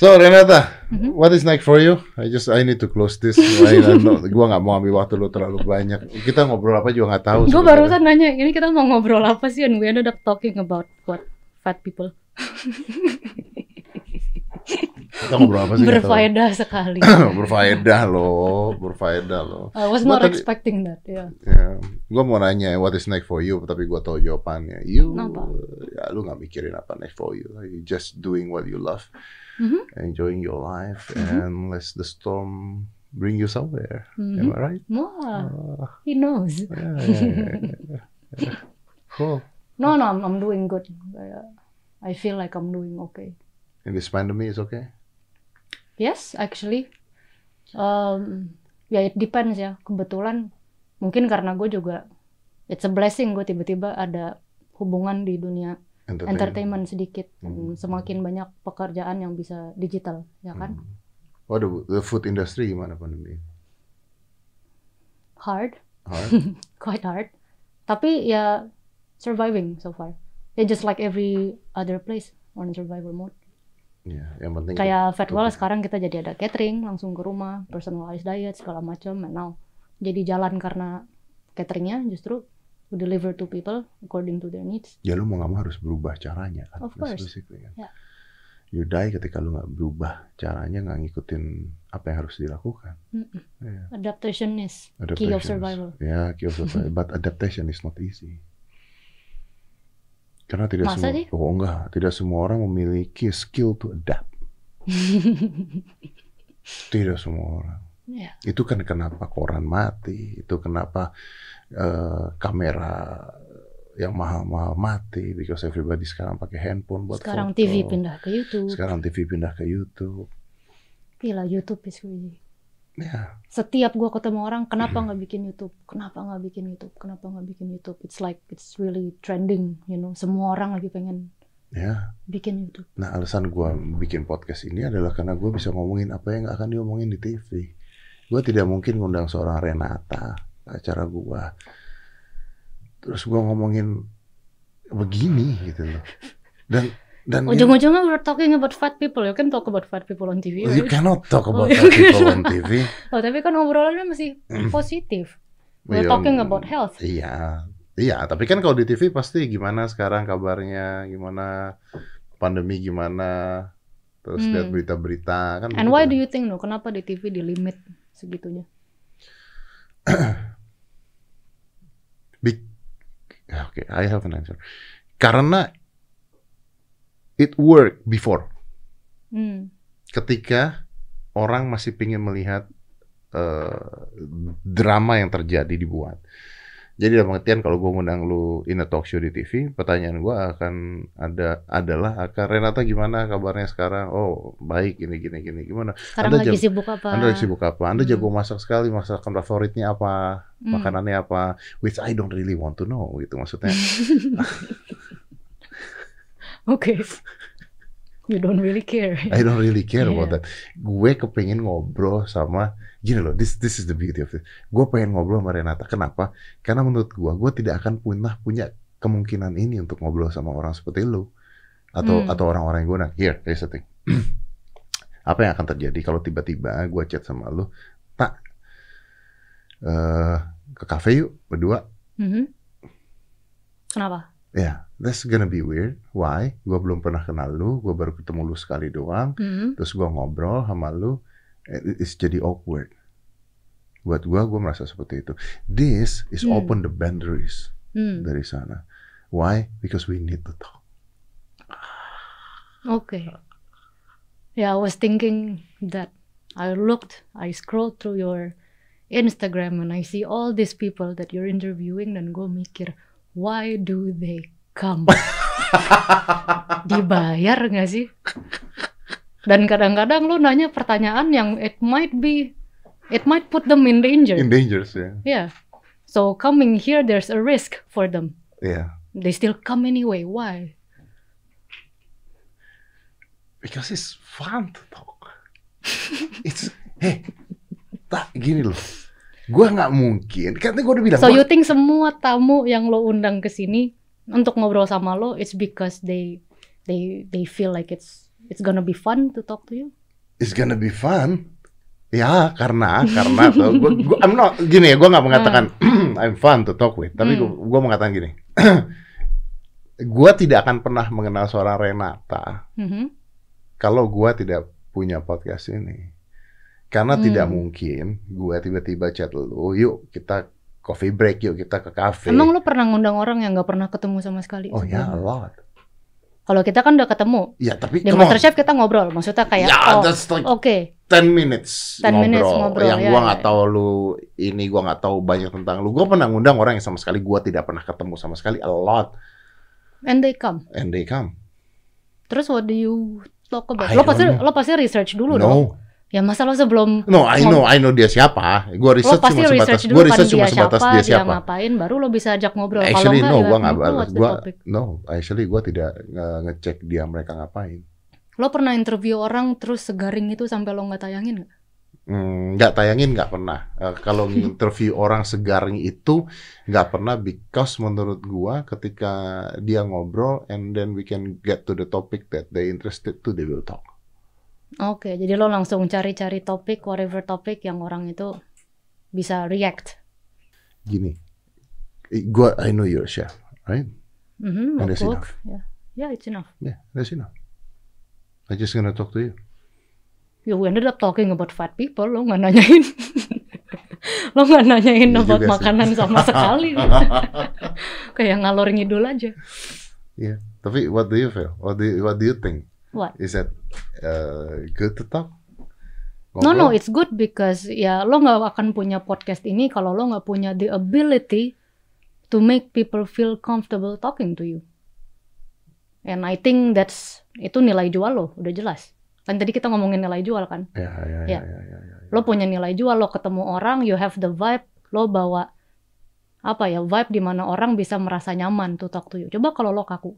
So Renata, Mhm. what is next for you? I just I need to close this. Gua nggak mau ambil waktu lu terlalu banyak. Kita ngobrol apa juga nggak tahu. Gue barusan nanya, ini kita mau ngobrol apa sih? And we ended up talking about what fat people. Kita ngobrol apa sih? Berfaedah sekali. berfaedah loh, berfaedah loh. I was Gua not tadi- expecting that. Ya. Ya, gua mau nanya what is next for you, tapi gua tahu jawabannya. You, Kenapa? ya lu nggak mikirin apa next for you. You just doing what you love, Mhm. enjoying your life, Mhm. and let the storm bring you somewhere. Mhm. Am I right? Wah, Ah, he knows. yeah, yeah, yeah, yeah, yeah. Cool. No, no, I'm, I'm doing good. I- I feel like I'm doing okay. In this pandemic is okay. Yes, actually. Um, ya it depends ya. Kebetulan mungkin karena gue juga it's a blessing gue tiba-tiba ada hubungan di dunia Entertainment. entertainment sedikit. Hmm. Semakin banyak pekerjaan yang bisa digital, ya kan? Hmm. Oh, the, food industry gimana pandemi? Hard, Hard. quite hard. Tapi ya surviving so far. Ya just like every other place on survival mode. Ya, yang penting Kayak Fatwell sekarang kita jadi ada catering langsung ke rumah, personalized diet segala macam. Now jadi jalan karena cateringnya justru to deliver to people according to their needs. ya lu mau nggak mau harus berubah caranya kan. Of course. basically, kan. Ya. You die ketika lu nggak berubah caranya nggak ngikutin apa yang harus dilakukan. Mm-mm. Ya. Adaptation is key of survival. Ya, key of survival. But adaptation is not easy. Karena tidak Masa semua, sih? oh enggak, tidak semua orang memiliki skill to adapt. Tidak semua orang. Ya. Itu kan kenapa koran mati, itu kenapa eh, kamera yang mahal-mahal mati, because everybody sekarang pakai handphone buat Sekarang foto. TV pindah ke YouTube. Sekarang TV pindah ke YouTube. Gila YouTube is crazy. Ya, Setiap gua ketemu orang, kenapa nggak bikin YouTube? Kenapa nggak bikin YouTube? Kenapa nggak bikin YouTube? It's like it's really trending, you know. Semua orang lagi pengen ya. bikin YouTube. Nah, alasan gua bikin podcast ini adalah karena gua bisa ngomongin apa yang nggak akan diomongin di TV. Gua tidak mungkin ngundang seorang Renata acara gua. Terus gua ngomongin begini gitu loh. Dan dan Ujung-ujungnya we're talking about fat people. You can talk about fat people on TV. you right? cannot talk Oh, about iya. fat people on TV. Oh, tapi kan obrolannya masih positif. We're Iya, talking about health. Iya, iya. Tapi kan kalau di TV pasti gimana sekarang kabarnya, gimana pandemi gimana, terus Hmm. lihat berita-berita kan. And begitu why kan. do you think no? Kenapa di TV di limit segitunya? Ya, Oke, I have an answer. Karena it worked before. Hmm. Ketika orang masih ingin melihat eh, drama yang terjadi dibuat. Jadi dalam pengertian kalau gue ngundang lu in a talk show di TV, pertanyaan gue akan ada adalah akan Renata gimana kabarnya sekarang? Oh baik ini gini gini gimana? Sekarang Anda lagi jam- sibuk apa? Anda sibuk apa? Anda Hmm. jago masak sekali, masakan favoritnya apa? Hmm. Makanannya apa? Which I don't really want to know gitu maksudnya. Oke. You don't really care. I don't really care about Iya. that. Gue kepengen ngobrol sama gini loh. This this is the beauty of it. Gue pengen ngobrol sama Renata. Kenapa? Karena menurut gue, gue tidak akan pernah punya kemungkinan ini untuk ngobrol sama orang seperti lu atau Hmm. atau orang-orang yang gue nah. Here, here's the thing. Apa yang akan terjadi kalau tiba-tiba gue chat sama lu, tak eh ke cafe yuk berdua. Mhm. Kenapa? Ya, that's gonna be weird. Why? Gue belum pernah kenal lu, gue baru ketemu lu sekali doang. Mhm. terus gua ngobrol sama lu it- it's jadi awkward buat gua gua merasa seperti itu this is Hmm. open the boundaries Hmm. dari sana why because we need to talk Okay. Yeah, I was thinking that I looked, I scrolled through your Instagram and I see all these people that you're interviewing dan gue mikir, why do they come? Dibayar gak sih? Dan kadang-kadang lo nanya pertanyaan yang it might be, it might put them in danger. in dangers ya Yeah. So coming here, there's a risk for them. yeah They still come anyway. Why? because it's fun to talk it's hey tak gini loh gua nggak mungkin karena gua udah bilang So gua- you think semua tamu yang lo undang ke sini untuk ngobrol sama lo, it's because they they they feel like it's it's gonna be fun to talk to you? it's gonna be fun. Ya, karena karena tuh gua, gua I'm not gini ya, gua nggak mengatakan I'm fun to talk with, tapi Hmm. gua mengatakan gini. gua tidak akan pernah mengenal seorang Renata Mhm. kalau gua tidak punya podcast ini. Karena Hmm. tidak mungkin gua tiba-tiba chat lu, yuk kita coffee break, yuk kita ke cafe. Emang lo pernah ngundang orang yang nggak pernah ketemu sama sekali? oh ya, a sebelumnya? lot. Kalau kita kan udah ketemu Ya, tapi di. MasterChef kita ngobrol, maksudnya kayak Ya, oh that's like oke, 10 minutes 10 minutes ngobrol. ngobrol, yang ya, gua ya, nggak tahu lu ini gua nggak tahu banyak tentang lu gua pernah ngundang orang yang sama sekali gua tidak pernah ketemu sama sekali a lot and they come. and they come Terus what do you talk about? I Lo pasti know. lo pasti research dulu dong. Ya masa lo sebelum no I know I know dia siapa. Gua pasti cuma sebatas gua kan research cuma dia sebatas siapa, dia dia, siapa. ngapain, baru lo bisa ajak ngobrol. Kalau actually enggak, no you gua have nggak no clue what's the gua no actually gua tidak nge- ngecek dia mereka ngapain. Lo pernah interview orang terus segaring itu sampai lo nggak tayangin nggak? Hmm, nggak tayangin nggak pernah. Eh, kalau interview orang segaring itu nggak pernah because menurut gua ketika dia ngobrol and then we can get to the topic that they interested to they will talk Oke, jadi lo langsung cari-cari topik, whatever topik yang orang itu bisa react. gini gua I know you're a chef right Mhm, And that's cook. enough. Ya, yeah, it's enough. yeah that's enough I just gonna talk to you You ended up talking about fat people, lo nggak nanyain. lo nggak nanyain Iya about sih. makanan sama sekali. Kayak ngalor ngidul aja. yeah tapi what do you feel what do you, what do you think What? is that uh, good to talk No, no, Ngobrol? it's good because ya lo nggak akan punya podcast ini kalau lo nggak punya the ability to make people feel comfortable talking to you. And I think that's itu nilai jual lo, udah jelas. Kan tadi kita ngomongin nilai jual kan. ya ya Ya. ya ya ya, ya. Lo punya nilai jual, lo ketemu orang, you have the vibe, lo bawa apa ya vibe di mana orang bisa merasa nyaman to talk to you. Coba kalau lo kaku,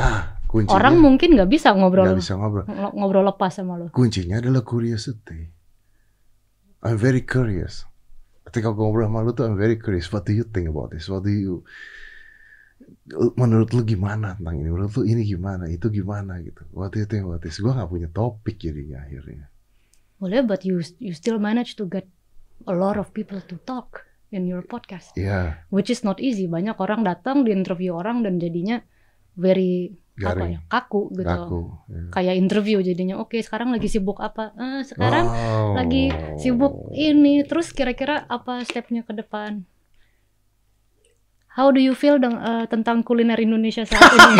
ah kuncinya orang mungkin nggak bisa ngobrol nggak bisa ngobrol ng- ngobrol lepas sama lo. kuncinya adalah curiosity. I'm very curious. Ketika gue ngobrol sama lu tuh I'm very curious. What do you think about this? What do you menurut lu gimana tentang ini? Menurut lu ini gimana? Itu gimana gitu? What do you think about this? Gue gak punya topik jadinya akhirnya. Boleh, but you you still manage to get a lot of people to talk in your podcast, Iya, which is not easy. Banyak orang datang di interview orang dan jadinya very apa garing, ya kaku gitu. kaku. ya. Kayak interview jadinya. Oke, sekarang lagi sibuk apa? Eh, sekarang Oh. lagi sibuk ini. Terus kira-kira apa stepnya ke depan? How do you feel deng- eh, tentang kuliner Indonesia saat ini?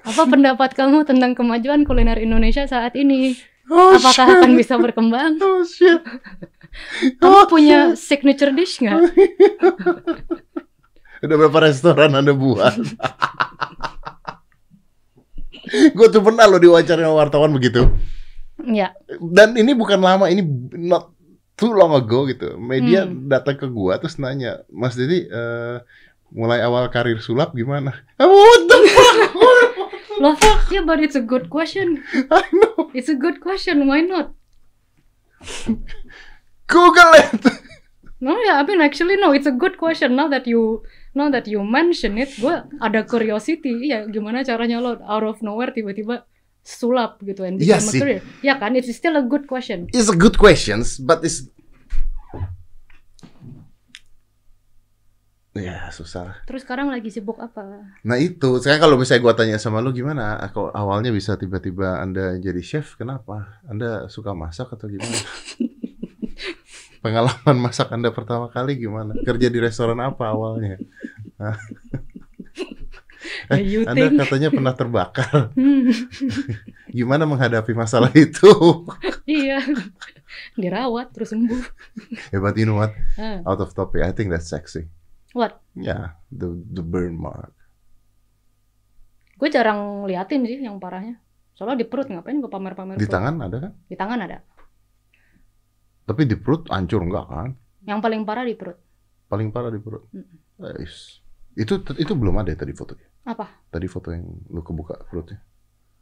Apa pendapat kamu tentang kemajuan kuliner Indonesia saat ini? Oh, Apakah shit. akan bisa berkembang? Oh shit. Kamu punya signature dish nggak? Udah berapa restoran Anda buat? gue tuh pernah lo diwawancara sama wartawan begitu. Ya, Dan ini bukan lama, ini not too long ago gitu. Media Hmm. datang ke gua terus nanya, Mas Dedi eh, mulai awal karir sulap gimana? What the fuck? loh, yeah, but it's a good question. I know. It's a good question. Why not? Google it. No, yeah, I mean actually no, it's a good question. Now that you now that you mention it, gue ada curiosity. Ya, gimana caranya lo out of nowhere tiba-tiba sulap gitu and Iya become a career? Ya kan, it's still a good question. It's a good questions, but it's Ya susah. Terus sekarang lagi sibuk apa? Nah itu, sekarang kalau misalnya gua tanya sama lu gimana? Aku awalnya bisa tiba-tiba anda jadi chef, kenapa? Anda suka masak atau gimana? Pengalaman masak anda pertama kali gimana? Kerja di restoran apa awalnya? Yeah, you anda katanya pernah terbakar. Hmm, Gimana menghadapi masalah itu? iya, dirawat terus sembuh. ya, but you know what? Ah, Out of topic, I think that's sexy. what? Yeah, the the burn mark. Gue jarang liatin sih yang parahnya. Soalnya di perut ngapain gue pamer-pamer Di perut? tangan ada kan? Di tangan ada. Tapi di perut hancur enggak kan? Yang paling parah di perut. Paling parah di perut. Mm. Ais. Itu itu belum ada ya tadi fotonya. Apa? Tadi foto yang lu kebuka perutnya.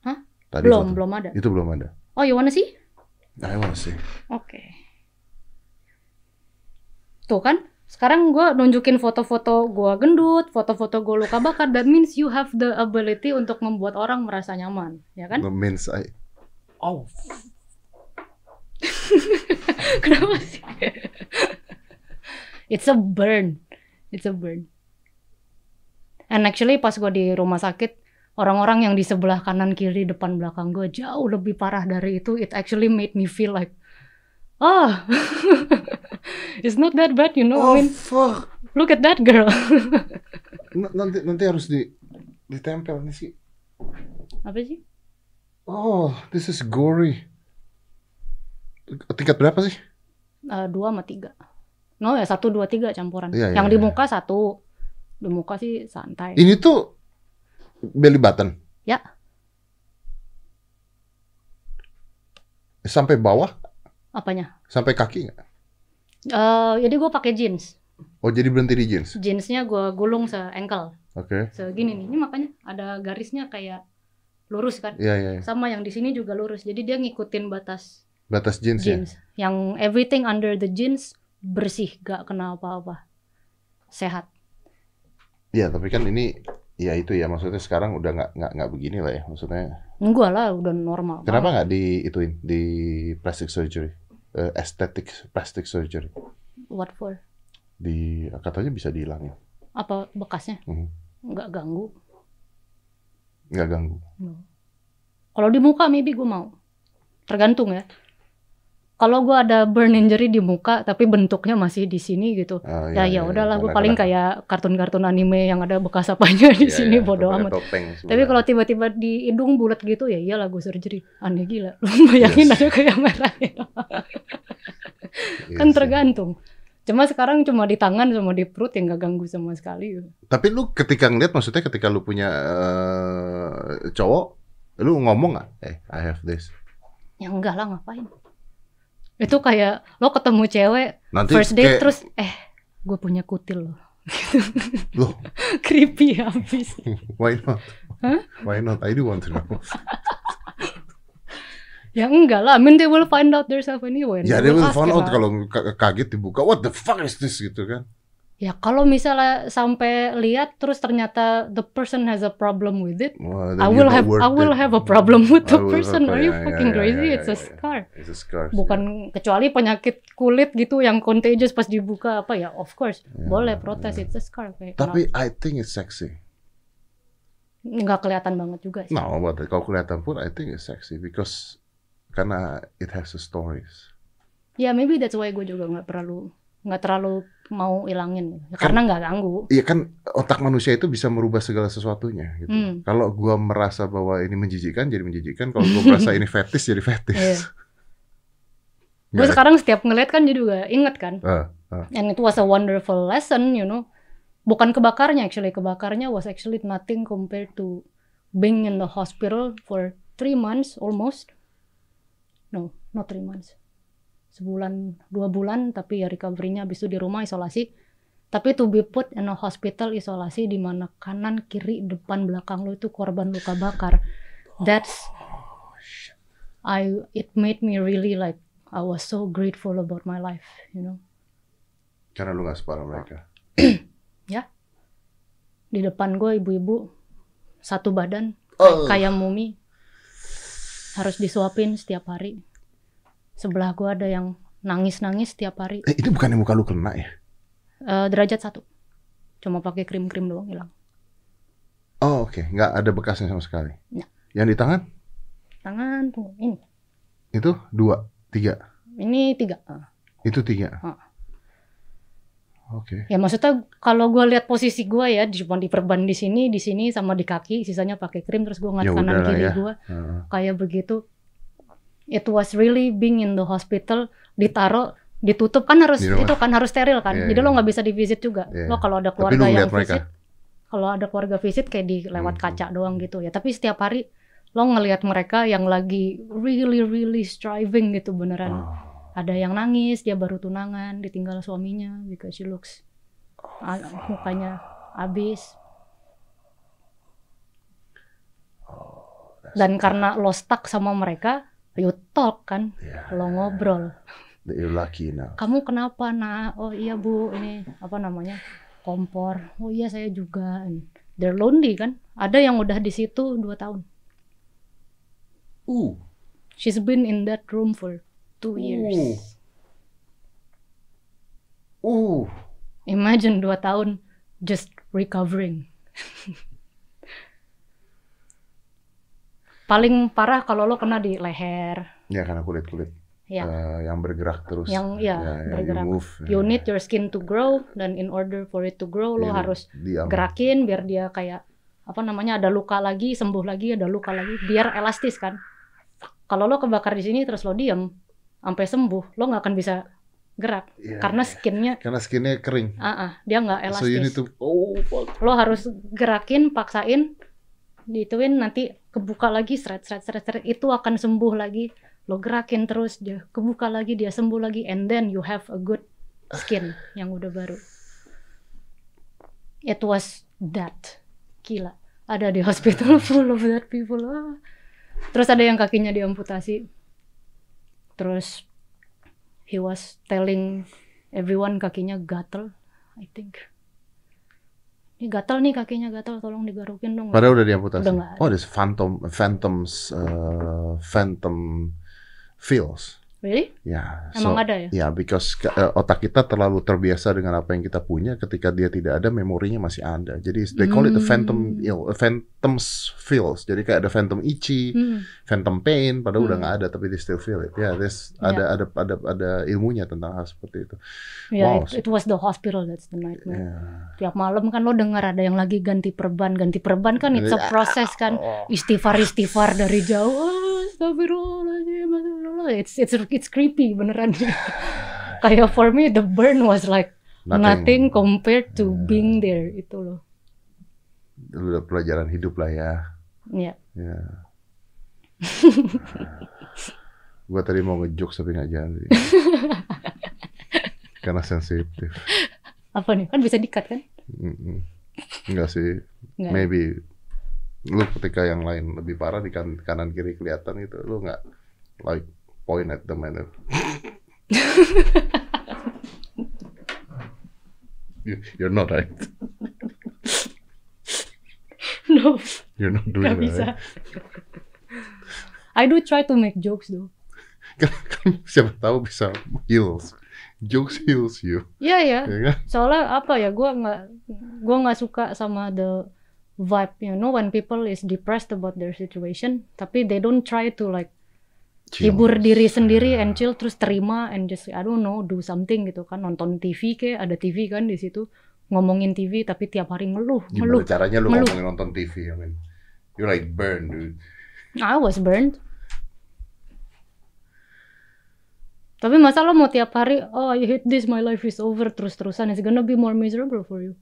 Hah? Tadi belum, foto. belum ada. Itu belum ada. Oh, you wanna see? Nah, I wanna see. Oke. Tuh kan, sekarang gue nunjukin foto-foto gue gendut, foto-foto gue luka bakar. That means you have the ability untuk membuat orang merasa nyaman, ya kan? The means I. Oh, Kenapa sih? It's a burn. It's a burn. And actually pas gue di rumah sakit, orang-orang yang di sebelah kanan kiri depan belakang gue jauh lebih parah dari itu. It actually made me feel like, ah, it's not that bad, you know. I oh mean, fuck. look at that girl. N- Nanti nanti harus di ditempel nih sih. Apa sih? Oh, this is gory. Tingkat berapa sih? Eh, dua sama tiga. No ya satu dua tiga campuran. Iya, iya, yang di iya. muka satu, di muka sih santai. Ini tuh belly button. Ya. Sampai bawah, Apanya? sampai kaki nggak? Eh, jadi gue pakai jeans. Oh, jadi berhenti di jeans. Jeansnya gue gulung se ankle, Oke. segini nih. Ini makanya ada garisnya kayak lurus kan. Iya, iya. iya. Sama yang di sini juga lurus. Jadi dia ngikutin batas Batas jeans, ya. jeans. Yang everything under the jeans bersih, gak kena apa-apa. Sehat. Iya, tapi kan ini ya itu ya maksudnya sekarang udah nggak nggak nggak begini lah ya maksudnya. Enggak lah, udah normal. Kenapa nggak di ituin di plastic surgery, Eh, aesthetic plastic surgery? What for? Di katanya bisa dihilangin, Apa bekasnya? Mhm. Nggak ganggu. nggak ganggu. Kalau di muka maybe gue mau. Tergantung ya. Kalau gue ada burn injury di muka tapi bentuknya masih di sini gitu. Ya iya, ya iya, udahlah gue paling kayak kartun-kartun anime yang ada bekas apanya di Iya, sini iya, bodo pakai amat. topeng Tapi kalau tiba-tiba di hidung bulat gitu ya iyalah gue surgery. Aneh gila. Lu bayangin Yes. ada kayak merah Iya kan tergantung. Cuma sekarang cuma di tangan sama di perut yang gak ganggu sama sekali. Tapi lu ketika ngeliat maksudnya ketika lu punya eh, cowok, lu ngomong nggak? Eh, I have this. Ya enggak lah ngapain. Itu kayak lo ketemu cewek Nanti first date kayak, terus eh gue punya kutil loh. Loh, Creepy habis. why not? Hah? Why not? I do want to know. Ya enggak lah, I mean they will find out themselves anyway. ya, dia will ask find out kalau ka- kaget dibuka, what the fuck is this gitu kan? Ya kalau misalnya sampai lihat terus ternyata the person has a problem with it, then I will have I will it. have a problem with the person. Are you fucking crazy? It's a scar. It's a scar. Bukan kecuali penyakit kulit gitu yang contagious pas dibuka apa ya? Of course, Ya, boleh protes it's a scar kayak. Tapi I think it's sexy. kenapa- nggak kelihatan banget juga sih. No, but kalau kelihatan pun I think it's sexy because karena it has the stories. Ya maybe that's why gue juga nggak terlalu nggak terlalu mau ilangin Ya, Kan- karena nggak ganggu. Iya kan otak manusia itu bisa merubah segala sesuatunya gitu. Hmm. Kalau gua merasa bahwa ini menjijikkan jadi menjijikkan, kalau gua merasa ini fetis jadi fetis. Iya. Gue sekarang setiap ngeliat kan jadi juga inget kan. Ah, ah. And it was a wonderful lesson, you know. Bukan kebakarnya actually, kebakarnya was actually nothing compared to being in the hospital for three months almost. No, not three months. Sebulan, dua bulan, tapi ya recovery-nya habis itu di rumah isolasi. Tapi to be put in a hospital isolasi di mana kanan, kiri, depan, belakang lu itu korban luka bakar. That's I it made me really like I was so grateful about my life, you know. Karena lu gak separah mereka. di depan gue ibu-ibu satu badan Oh. kayak mumi harus disuapin setiap hari sebelah gue ada yang nangis-nangis setiap hari Eh, itu bukan yang muka lu kena ya? Eh, derajat satu cuma pakai krim-krim doang hilang Oh oke, nggak ada bekasnya sama sekali. Yang di tangan tangan tuh ini itu dua, tiga. ini tiga Ah. Itu tiga. Ah. Oke. ya maksudnya kalau gue lihat posisi gue ya cuma diperban di sini di sini sama di kaki sisanya pakai krim terus gue Ya ngeliat kanan kiri ya. gue Ah. kayak begitu it was really being in the hospital ditaruh ditutup kan harus Di itu kan harus steril kan Iya, jadi lo iya. nggak bisa di visit juga Iya. lo kalau ada keluarga yang visit kalau ada keluarga visit kayak di lewat Hmm. kaca doang gitu ya tapi setiap hari lo ngelihat mereka yang lagi really really striving gitu beneran Oh. ada yang nangis dia baru tunangan ditinggal suaminya because she looks a- mukanya habis dan karena lo stuck sama mereka you talk kan? Ya, lo ngobrol. You're lucky now. kamu kenapa nak? Oh iya bu. Ini apa namanya? Kompor. Oh iya saya juga. And they're lonely kan? Ada yang udah di situ dua tahun. Uh. she's been in that room for two years. Uh. imagine dua tahun just recovering paling parah kalau lo kena di leher Ya karena kulit-kulit ya eh, yang bergerak terus. Yang- ya, yang bergerak. You, move, you ya. need your skin to grow dan in order for it to grow lo Ini harus diam. gerakin biar dia kayak apa namanya ada luka lagi sembuh lagi ada luka lagi biar elastis kan kalau lo kebakar di sini terus lo diem sampai sembuh lo nggak akan bisa gerak Iya, karena iya. skinnya karena skinnya kering. ah ah, dia nggak So you need elastis to oh fuck. lo harus gerakin paksain dituin nanti kebuka lagi seret seret seret seret itu akan sembuh lagi. Lo gerakin terus dia kebuka lagi dia sembuh lagi and then you have a good skin yang udah baru. It was that. Gila. Ada di hospital full of that people. Ah. terus ada yang kakinya diamputasi. Terus he was telling everyone kakinya gatel I think ini gatel nih kakinya gatel tolong digarukin dong Padahal udah diamputasi. Udah ada. oh, there's phantom phantoms uh, phantom feels. Really Ya, emang so ada ya ya because ke- eh, otak kita terlalu terbiasa dengan apa yang kita punya ketika dia tidak ada memorinya masih ada. Jadi they call it the phantom Hmm. ill, phantoms feels. Jadi kayak ada phantom itchy, Hmm. phantom pain padahal udah Hmm. nggak ada tapi they still feel it. Ya, there's Ya. ada ada ada ada ilmunya tentang hal seperti itu. Ya, Wow. it, it was the hospital that's the nightmare. Ya. Tiap malam kan lo dengar ada yang lagi ganti perban, ganti perban kan it's a process kan. Oh. Istighfar istighfar dari jauh. Astagfirullahaladzim, astagfirullah. It's it's it's creepy beneran. Kayak for me the burn was like nothing, compared to Ya. being there itu loh. Udah pelajaran hidup lah ya. Ya. Ya. gua tadi mau ngejok tapi nggak jadi. Karena sensitif. Apa nih? Kan bisa dikat kan? Enggak sih. Nggak. Maybe lu ketika yang lain lebih parah di kan- kanan kiri kelihatan gitu, lu nggak like point at them and then- You- You're not right. No, You're not doing that. bisa. right? I do try to make jokes though. Kan, siapa tahu bisa heals. Jokes heals you, Iya ya. ya kan? soalnya apa ya gue nggak gue nggak suka sama the vibe you know when people is depressed about their situation tapi they don't try to like Chill. hibur diri sendiri and chill terus terima and just I don't know do something gitu kan nonton TV kayak ada TV kan di situ ngomongin TV tapi tiap hari ngeluh ngeluh Gimana caranya lu Ngeluh. ngomongin nonton TV? I mean, you like burn, dude. I was burned tapi masa lo mau tiap hari oh I hate this my life is over terus terusan it's gonna be more miserable for you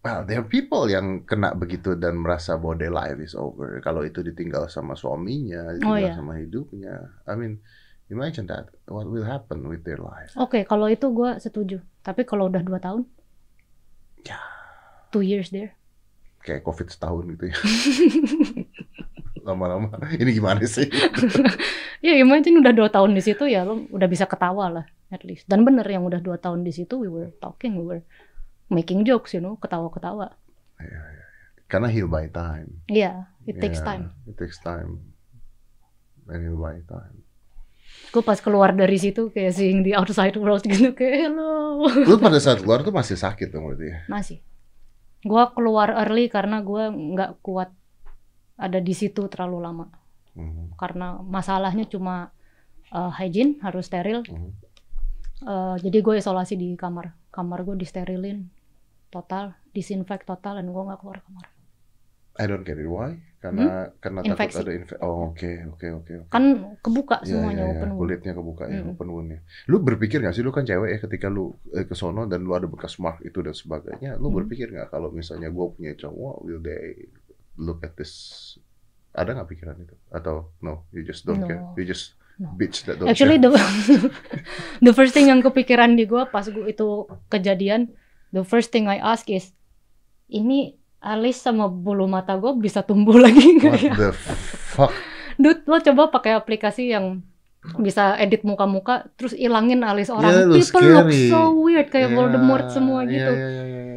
Well, there are people yang kena begitu dan merasa bahwa their life is over. Kalau itu ditinggal sama suaminya, ditinggal Oh, iya. sama hidupnya. I mean, imagine that. What will happen with their life? Oke, kalau itu gue setuju. Tapi kalau udah dua tahun, Ya. two years there. Kayak COVID setahun gitu ya. Lama-lama. Ini gimana sih? Ya imagine udah dua tahun di situ ya lo udah bisa ketawa lah at least. Dan bener yang udah dua tahun di situ we were talking, we were making jokes, you know, ketawa-ketawa. Karena he'll buy time. Iya, it takes Yeah, time. It takes time. And he'll buy time. Gue pas keluar dari situ kayak seeing the outside world gitu kayak hello. Lu pada saat keluar tuh masih sakit dong berarti ya? Masih. Gue keluar early karena gue nggak kuat ada di situ terlalu lama. Mhm, Karena masalahnya cuma uh, hygiene harus steril. mhm. Uh, jadi gue isolasi di kamar. Kamar gue disterilin total, disinfect total, dan gue nggak keluar kamar. I don't get it. Why? Karena karena takut Hmm? Infeksi. ada infeksi. Oh, oke, oke, oke. Kan kebuka Iya, semuanya iya, iya. open wound. kulitnya kebuka ya, Mm. open wound-nya. Lu berpikir gak sih, lu kan cewek ya ketika lu eh, ke sono dan lu ada bekas mark itu dan sebagainya, lu Mm. berpikir gak kalau misalnya gue punya cowok, will they look at this? Ada nggak pikiran itu? Atau no, you just don't No. care, you just No. bitch that don't Actually care. the the first thing yang kepikiran di gue pas gua itu kejadian, the first thing I ask is, ini alis sama bulu mata gue bisa tumbuh lagi nggak What ya? the fuck? Dude, lo coba pakai aplikasi yang bisa edit muka-muka terus ilangin alis orang. Yeah, People look scary. so weird kayak Yeah, Voldemort semua yeah, gitu. yeah, yeah, yeah, yeah.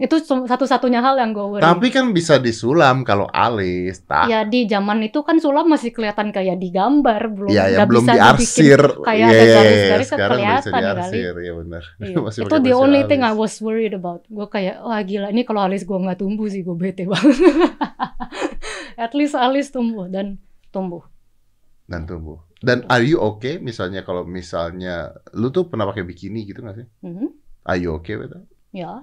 Itu satu-satunya hal yang gue worry. Tapi kan bisa disulam kalau alis, tak? ya di zaman itu kan sulam masih kelihatan kayak di gambar, belum Iya, ya, nggak belum bisa diarsir. dibikin kayak Iya, ada iya, iya, garis-garis kan sekarang udah bisa kelihatan kali. ya benar. Iya. Masih itu the only thing I alis. was worried about. Gue kayak, wah gila, ini kalau alis gue nggak tumbuh sih, gue bete banget. At least alis tumbuh dan tumbuh. dan tumbuh. Dan are you okay misalnya kalau misalnya lu tuh pernah pakai bikini gitu gak sih? Mhm. Are you okay with that? Ya,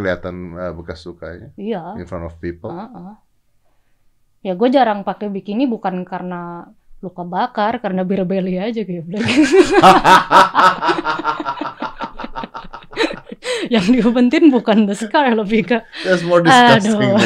Kelihatan uh, bekas sukanya iya. in front of people. Heeh. Ya gue jarang pakai bikini bukan karena luka bakar, karena berbeli aja kayak Yang diobentin bukan the scar, lebih ke That's more disgusting. Aduh.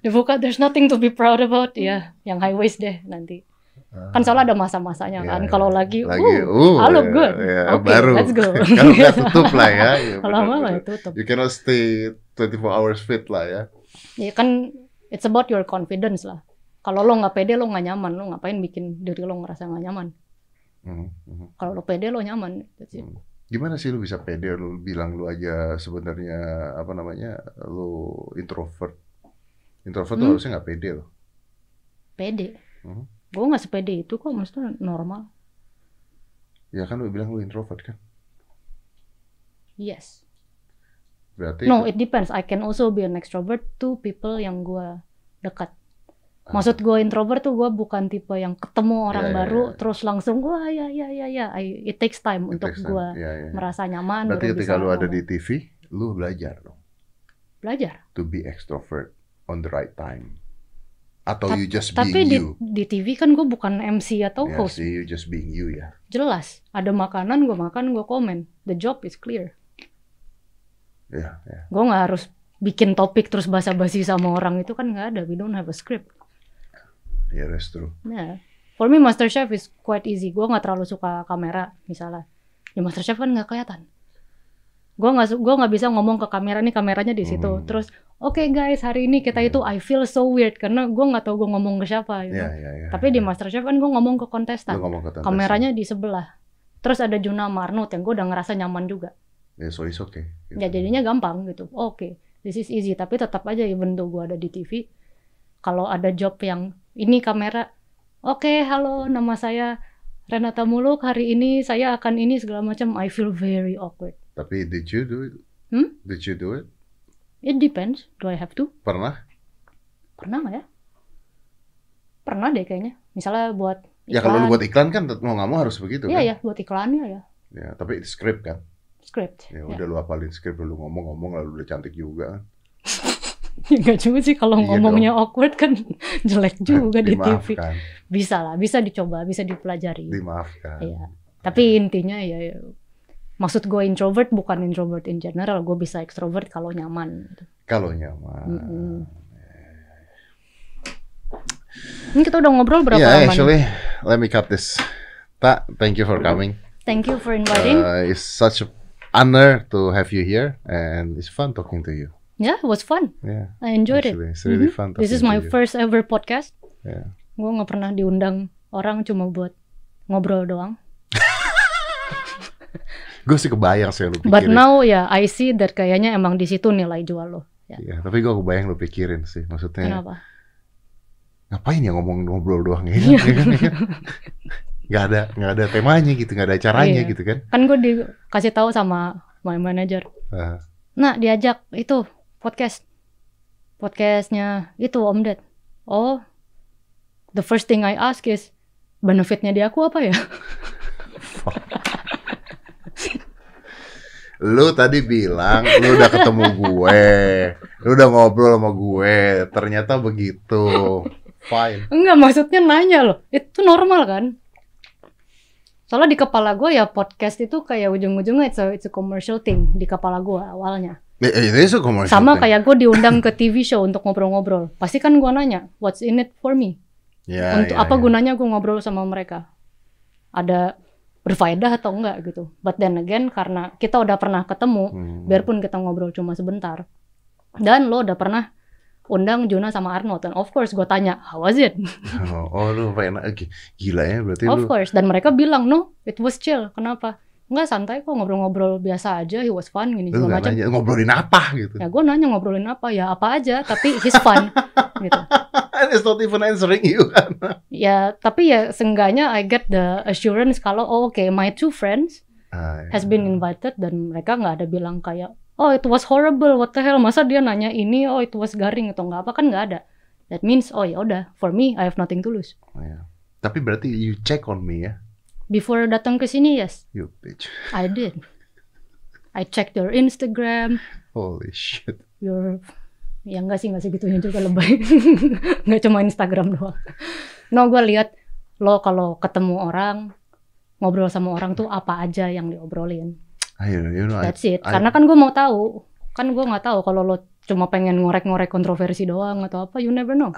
Ya bukan, there's nothing to be proud about. Ya, yang high waist deh nanti. Kan soalnya ada masa-masanya kan. Iya, Kalau lagi, lagi, uh, uh, I look ya, good. ya, Oke, baru. let's go. Kalau nggak tutup lah ya. ya kalau ya tutup. You cannot stay 24 hours fit lah ya. Ya kan, it's about your confidence lah. Kalau lo nggak pede, lo nggak nyaman. Lo ngapain bikin diri lo ngerasa nggak nyaman? Mhm, mhm. Kalau lo pede, lo nyaman. That's it. Gimana sih lu bisa pede lu bilang lu aja sebenarnya apa namanya lu introvert. Introvert Hmm. harusnya nggak pede loh. Pede. Mhm. Gue nggak sepede itu kok, maksudnya normal. Ya kan lu bilang lu introvert kan. Yes. Berarti No, it depends. I can also be an extrovert to people yang gue dekat. Maksud gue introvert tuh gue bukan tipe yang ketemu orang Iya, iya, baru iya. terus langsung wah ya ya ya ya. It takes time It untuk gue Iya, iya. merasa nyaman. Berarti ketika bisa lu ada di TV, lu belajar dong belajar. to be extrovert on the right time. Atau Tap- you just Tapi being di, you. di TV kan gue bukan MC atau Ya host. sih, you just being you ya. Jelas. Ada makanan gue makan gue komen. The job is clear. Ya, ya. Gue nggak harus bikin topik terus basa-basi sama orang itu kan nggak ada. We don't have a script. Ya, that's true. Nah, for me MasterChef is quite easy. Gue nggak terlalu suka kamera misalnya. Di MasterChef kan nggak kelihatan. Gue nggak gua nggak bisa ngomong ke kamera nih kameranya di situ. Hmm. Terus oke guys hari ini kita itu I feel so weird karena gue nggak tahu gue ngomong ke siapa. Ya, know. ya, ya. Tapi di ya. MasterChef kan gue ngomong ke kontestan. ngomong ke Kameranya di sebelah. Terus ada Juna Marnut yang gue udah ngerasa nyaman juga. Ya, so it's okay. Ya jadinya gampang gitu. Oke, this is easy. Tapi tetap aja even though gue ada di TV, kalau ada job yang ini kamera, oke halo nama saya Renata Muluk hari ini saya akan ini segala macam. I feel very awkward. Tapi did you do it? Hmm? Did you do it? It depends. Do I have to? Pernah? Pernah nggak ya? pernah deh kayaknya. Misalnya buat iklan. Ya kalau lu buat iklan kan mau nggak mau harus begitu Iya kan? ya, buat iklannya ya. Ya, tapi itu script kan. Script. Ya udah lu apalin script lu ngomong-ngomong lalu udah cantik juga kan. Enggak juga sih kalau Iya ngomongnya awkward kan jelek juga di TV. Bisa lah, bisa dicoba, bisa dipelajari. dimaafkan. Iya. Tapi intinya ya, ya, maksud gue introvert bukan introvert in general, gue bisa extrovert kalau nyaman. Kalau nyaman. Mm-mm. Ini kita udah ngobrol berapa Yeah, lama? nih? actually, let me cut this. Tak, thank you for coming. Thank you for inviting. Uh, it's such an honor to have you here, and it's fun talking to you. yeah, it was fun. Yeah, I enjoyed actually, it. it's really Mhm. fun. This is my to you. first ever podcast. Yeah. Gue nggak pernah diundang orang cuma buat ngobrol doang. Gue sih kebayang sih lu pikirin. But now ya I see that kayaknya emang di situ nilai jual lo. Ya. Iya, tapi gue kebayang lu pikirin sih, maksudnya Kenapa? ngapain ya ngomong ngobrol doang ya? ya kan, ya kan? Nggak ada, nggak ada temanya gitu, nggak ada caranya Iya. gitu kan? Kan gue dikasih tahu sama my manager. Uh, Nah diajak itu podcast, podcastnya itu Om Ded. Oh, the first thing I ask is benefitnya di aku apa ya? lu tadi bilang lu udah ketemu gue, lu udah ngobrol sama gue, ternyata begitu. Fine. Enggak maksudnya nanya loh, itu normal kan? Soalnya di kepala gue ya podcast itu kayak ujung-ujungnya it's a, it's a commercial thing di kepala gue awalnya. Itu is a commercial Sama thing. kayak gue diundang ke TV show untuk ngobrol-ngobrol. Pasti kan gue nanya, what's in it for me? Ya, untuk ya, apa ya. gunanya gue ngobrol sama mereka? Ada berfaedah atau enggak gitu. But then again karena kita udah pernah ketemu, Hmm. biarpun kita ngobrol cuma sebentar. Dan lo udah pernah undang Juna sama Arnold dan of course gue tanya, how was it? Oh, oh, lu oke. gila ya berarti of lu. course. Dan mereka bilang, no, it was chill. Kenapa? Enggak santai kok ngobrol-ngobrol biasa aja, he was fun gini segala macam. nanya ngobrolin apa gitu. Ya gue nanya ngobrolin apa ya apa aja, tapi he's fun gitu. And it's not even answering you kan. Ya tapi ya seenggaknya I get the assurance kalau oh, oke my two friends Ah, ya. has been invited dan mereka nggak ada bilang kayak oh it was horrible what the hell masa dia nanya ini oh it was garing atau nggak apa kan nggak ada. That means oh ya udah for me I have nothing to lose. Oh, ya. Tapi berarti you check on me ya, Before datang ke sini yes you bitch. I did. I checked your Instagram, Holy shit. your ya enggak sih enggak segitunya juga lebay. Nggak cuma Instagram doang. No gue lihat lo kalau ketemu orang ngobrol sama orang tuh apa aja yang diobrolin. Ayo, you know, I- that's it. I- karena kan gue mau tahu. Kan gue nggak tahu kalau lo cuma pengen ngorek-ngorek kontroversi doang atau apa you never know.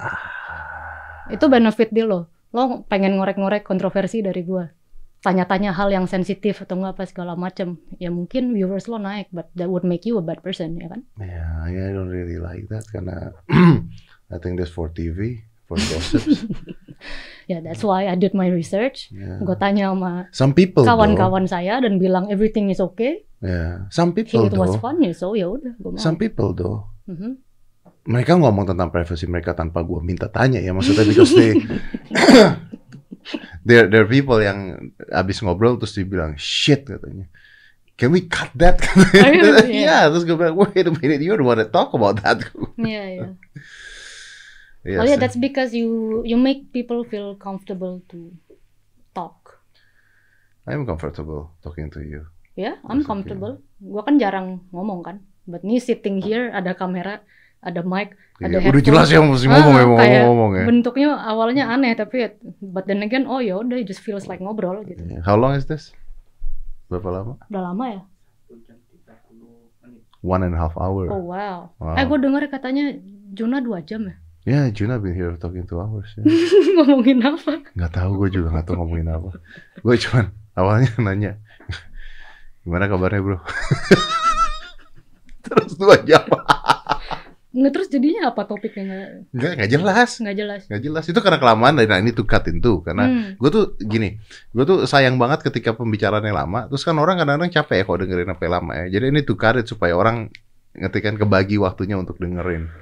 Itu benefit di lo. Lo pengen ngorek-ngorek kontroversi dari gue tanya-tanya hal yang sensitif atau nggak apa segala macem ya mungkin viewers lo naik but that would make you a bad person ya kan Yeah, yeah, I don't really like that karena I think that's for TV, for gossips. Ya, that's why I did my research. Yeah. Gue tanya sama Some people kawan-kawan saya dan bilang everything is okay. yeah, some people it was though, fun ya, so ya udah gue mau. some people though, Mhm. mereka ngomong tentang privacy mereka tanpa gua minta tanya ya maksudnya because they there there are people yang abis ngobrol terus dibilang shit katanya. Can we cut that? iya. yeah, terus gue bilang, wait a minute, you don't want to talk about that. Iya, iya. Yes. Oh yeah, that's because you you make people feel comfortable to talk. I'm comfortable talking to you. Ya, I'm That's okay. comfortable. Gue kan jarang ngomong kan. But nih sitting here ada kamera, ada mic, ada Iya, udah jelas ya mesti ngomong Ah, ya, kayak ngomong ya. Bentuknya awalnya aneh tapi but then again oh ya udah just feels like ngobrol gitu. Yeah. How long is this? Berapa lama? Udah lama ya? One and a half hour. Oh wow. Wow. Eh gue denger katanya Juna dua jam ya? Yeah, Juna been here talking two hours. Ya. Ngomongin apa? Nggak tahu gue juga nggak tahu ngomongin apa. Gue cuman awalnya nanya, gimana kabarnya bro? Terus dua jam. Nggak terus jadinya apa topiknya nggak Nggak, nggak jelas. nggak jelas. Nggak jelas. Itu karena kelamaan dan nah, ini tuh cut tuh. Karena Hmm. gue tuh gini, gue tuh sayang banget ketika pembicaraannya lama. Terus kan orang kadang-kadang capek ya kalau dengerin apa yang lama ya. Jadi ini tuh cut supaya orang ngerti kan kebagi waktunya untuk dengerin.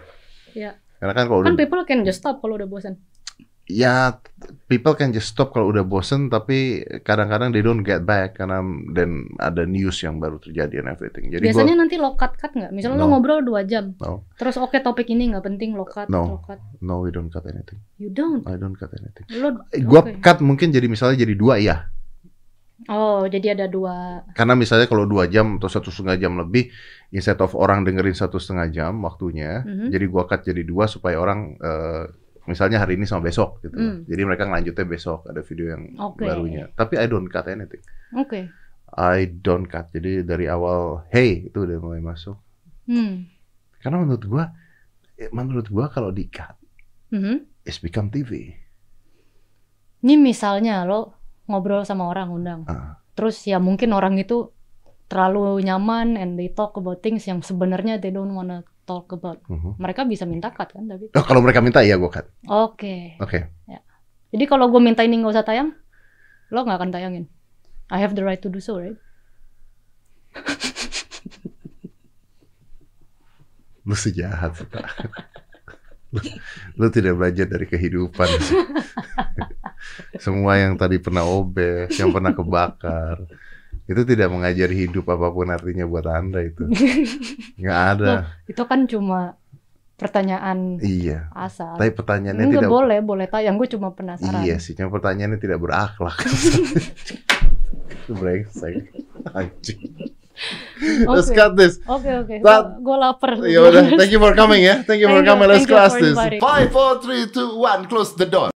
Iya. Karena kan kalau Kan udah people can just stop kalau udah bosan. Ya people can just stop kalau udah bosen tapi kadang-kadang they don't get back karena dan ada news yang baru terjadi and everything. Jadi Biasanya gua nanti lo cut cut nggak? Misalnya lo No. ngobrol dua jam, no, terus oke topik ini nggak penting lo cut, No. lo cut. no we don't cut anything. You don't. I don't cut anything. Lo. Gua oke. cut mungkin jadi misalnya jadi dua ya. Oh, jadi ada dua. Karena misalnya kalau dua jam atau satu setengah jam lebih, instead of orang dengerin satu setengah jam waktunya, Mhm. jadi gua cut jadi dua supaya orang eh, misalnya hari ini sama besok gitu. Hmm. Jadi mereka ngelanjutnya besok ada video yang Oke. barunya. Tapi I don't cut anything. Oke. I don't cut. Jadi dari awal hey itu udah mulai masuk. Hmm. Karena menurut gua eh, menurut gua kalau di cut Mhm. it's become TV. Ini misalnya lo ngobrol sama orang undang, Ah. terus ya mungkin orang itu terlalu nyaman and they talk about things yang sebenarnya they don't wanna talk about. Mhm. Mereka bisa minta cut kan tapi. Oh, kalau mereka minta ya gua cut. Oke. Oke. Jadi kalau gue minta ini nggak usah tayang, lo nggak akan tayangin. I have the right to do so, right? Lu sejahat sih, Pak. lu, lu tidak belajar dari kehidupan. Semua yang tadi pernah obes, yang pernah kebakar, itu tidak mengajari hidup apa pun artinya buat anda itu. Nggak ada. Itu kan cuma pertanyaan Iya. asal. Tapi pertanyaannya Enggak tidak. boleh, boleh tayang. Gue cuma penasaran. Iya sih, cuma pertanyaannya tidak berakhlak. Brengsek. Anjing. Let's Oke. cut this. Oke oke. That- Gue lapar. Ya udah, thank you for coming ya. Thank you for coming. Let's for this. Five, four, three, two, one. Close the door.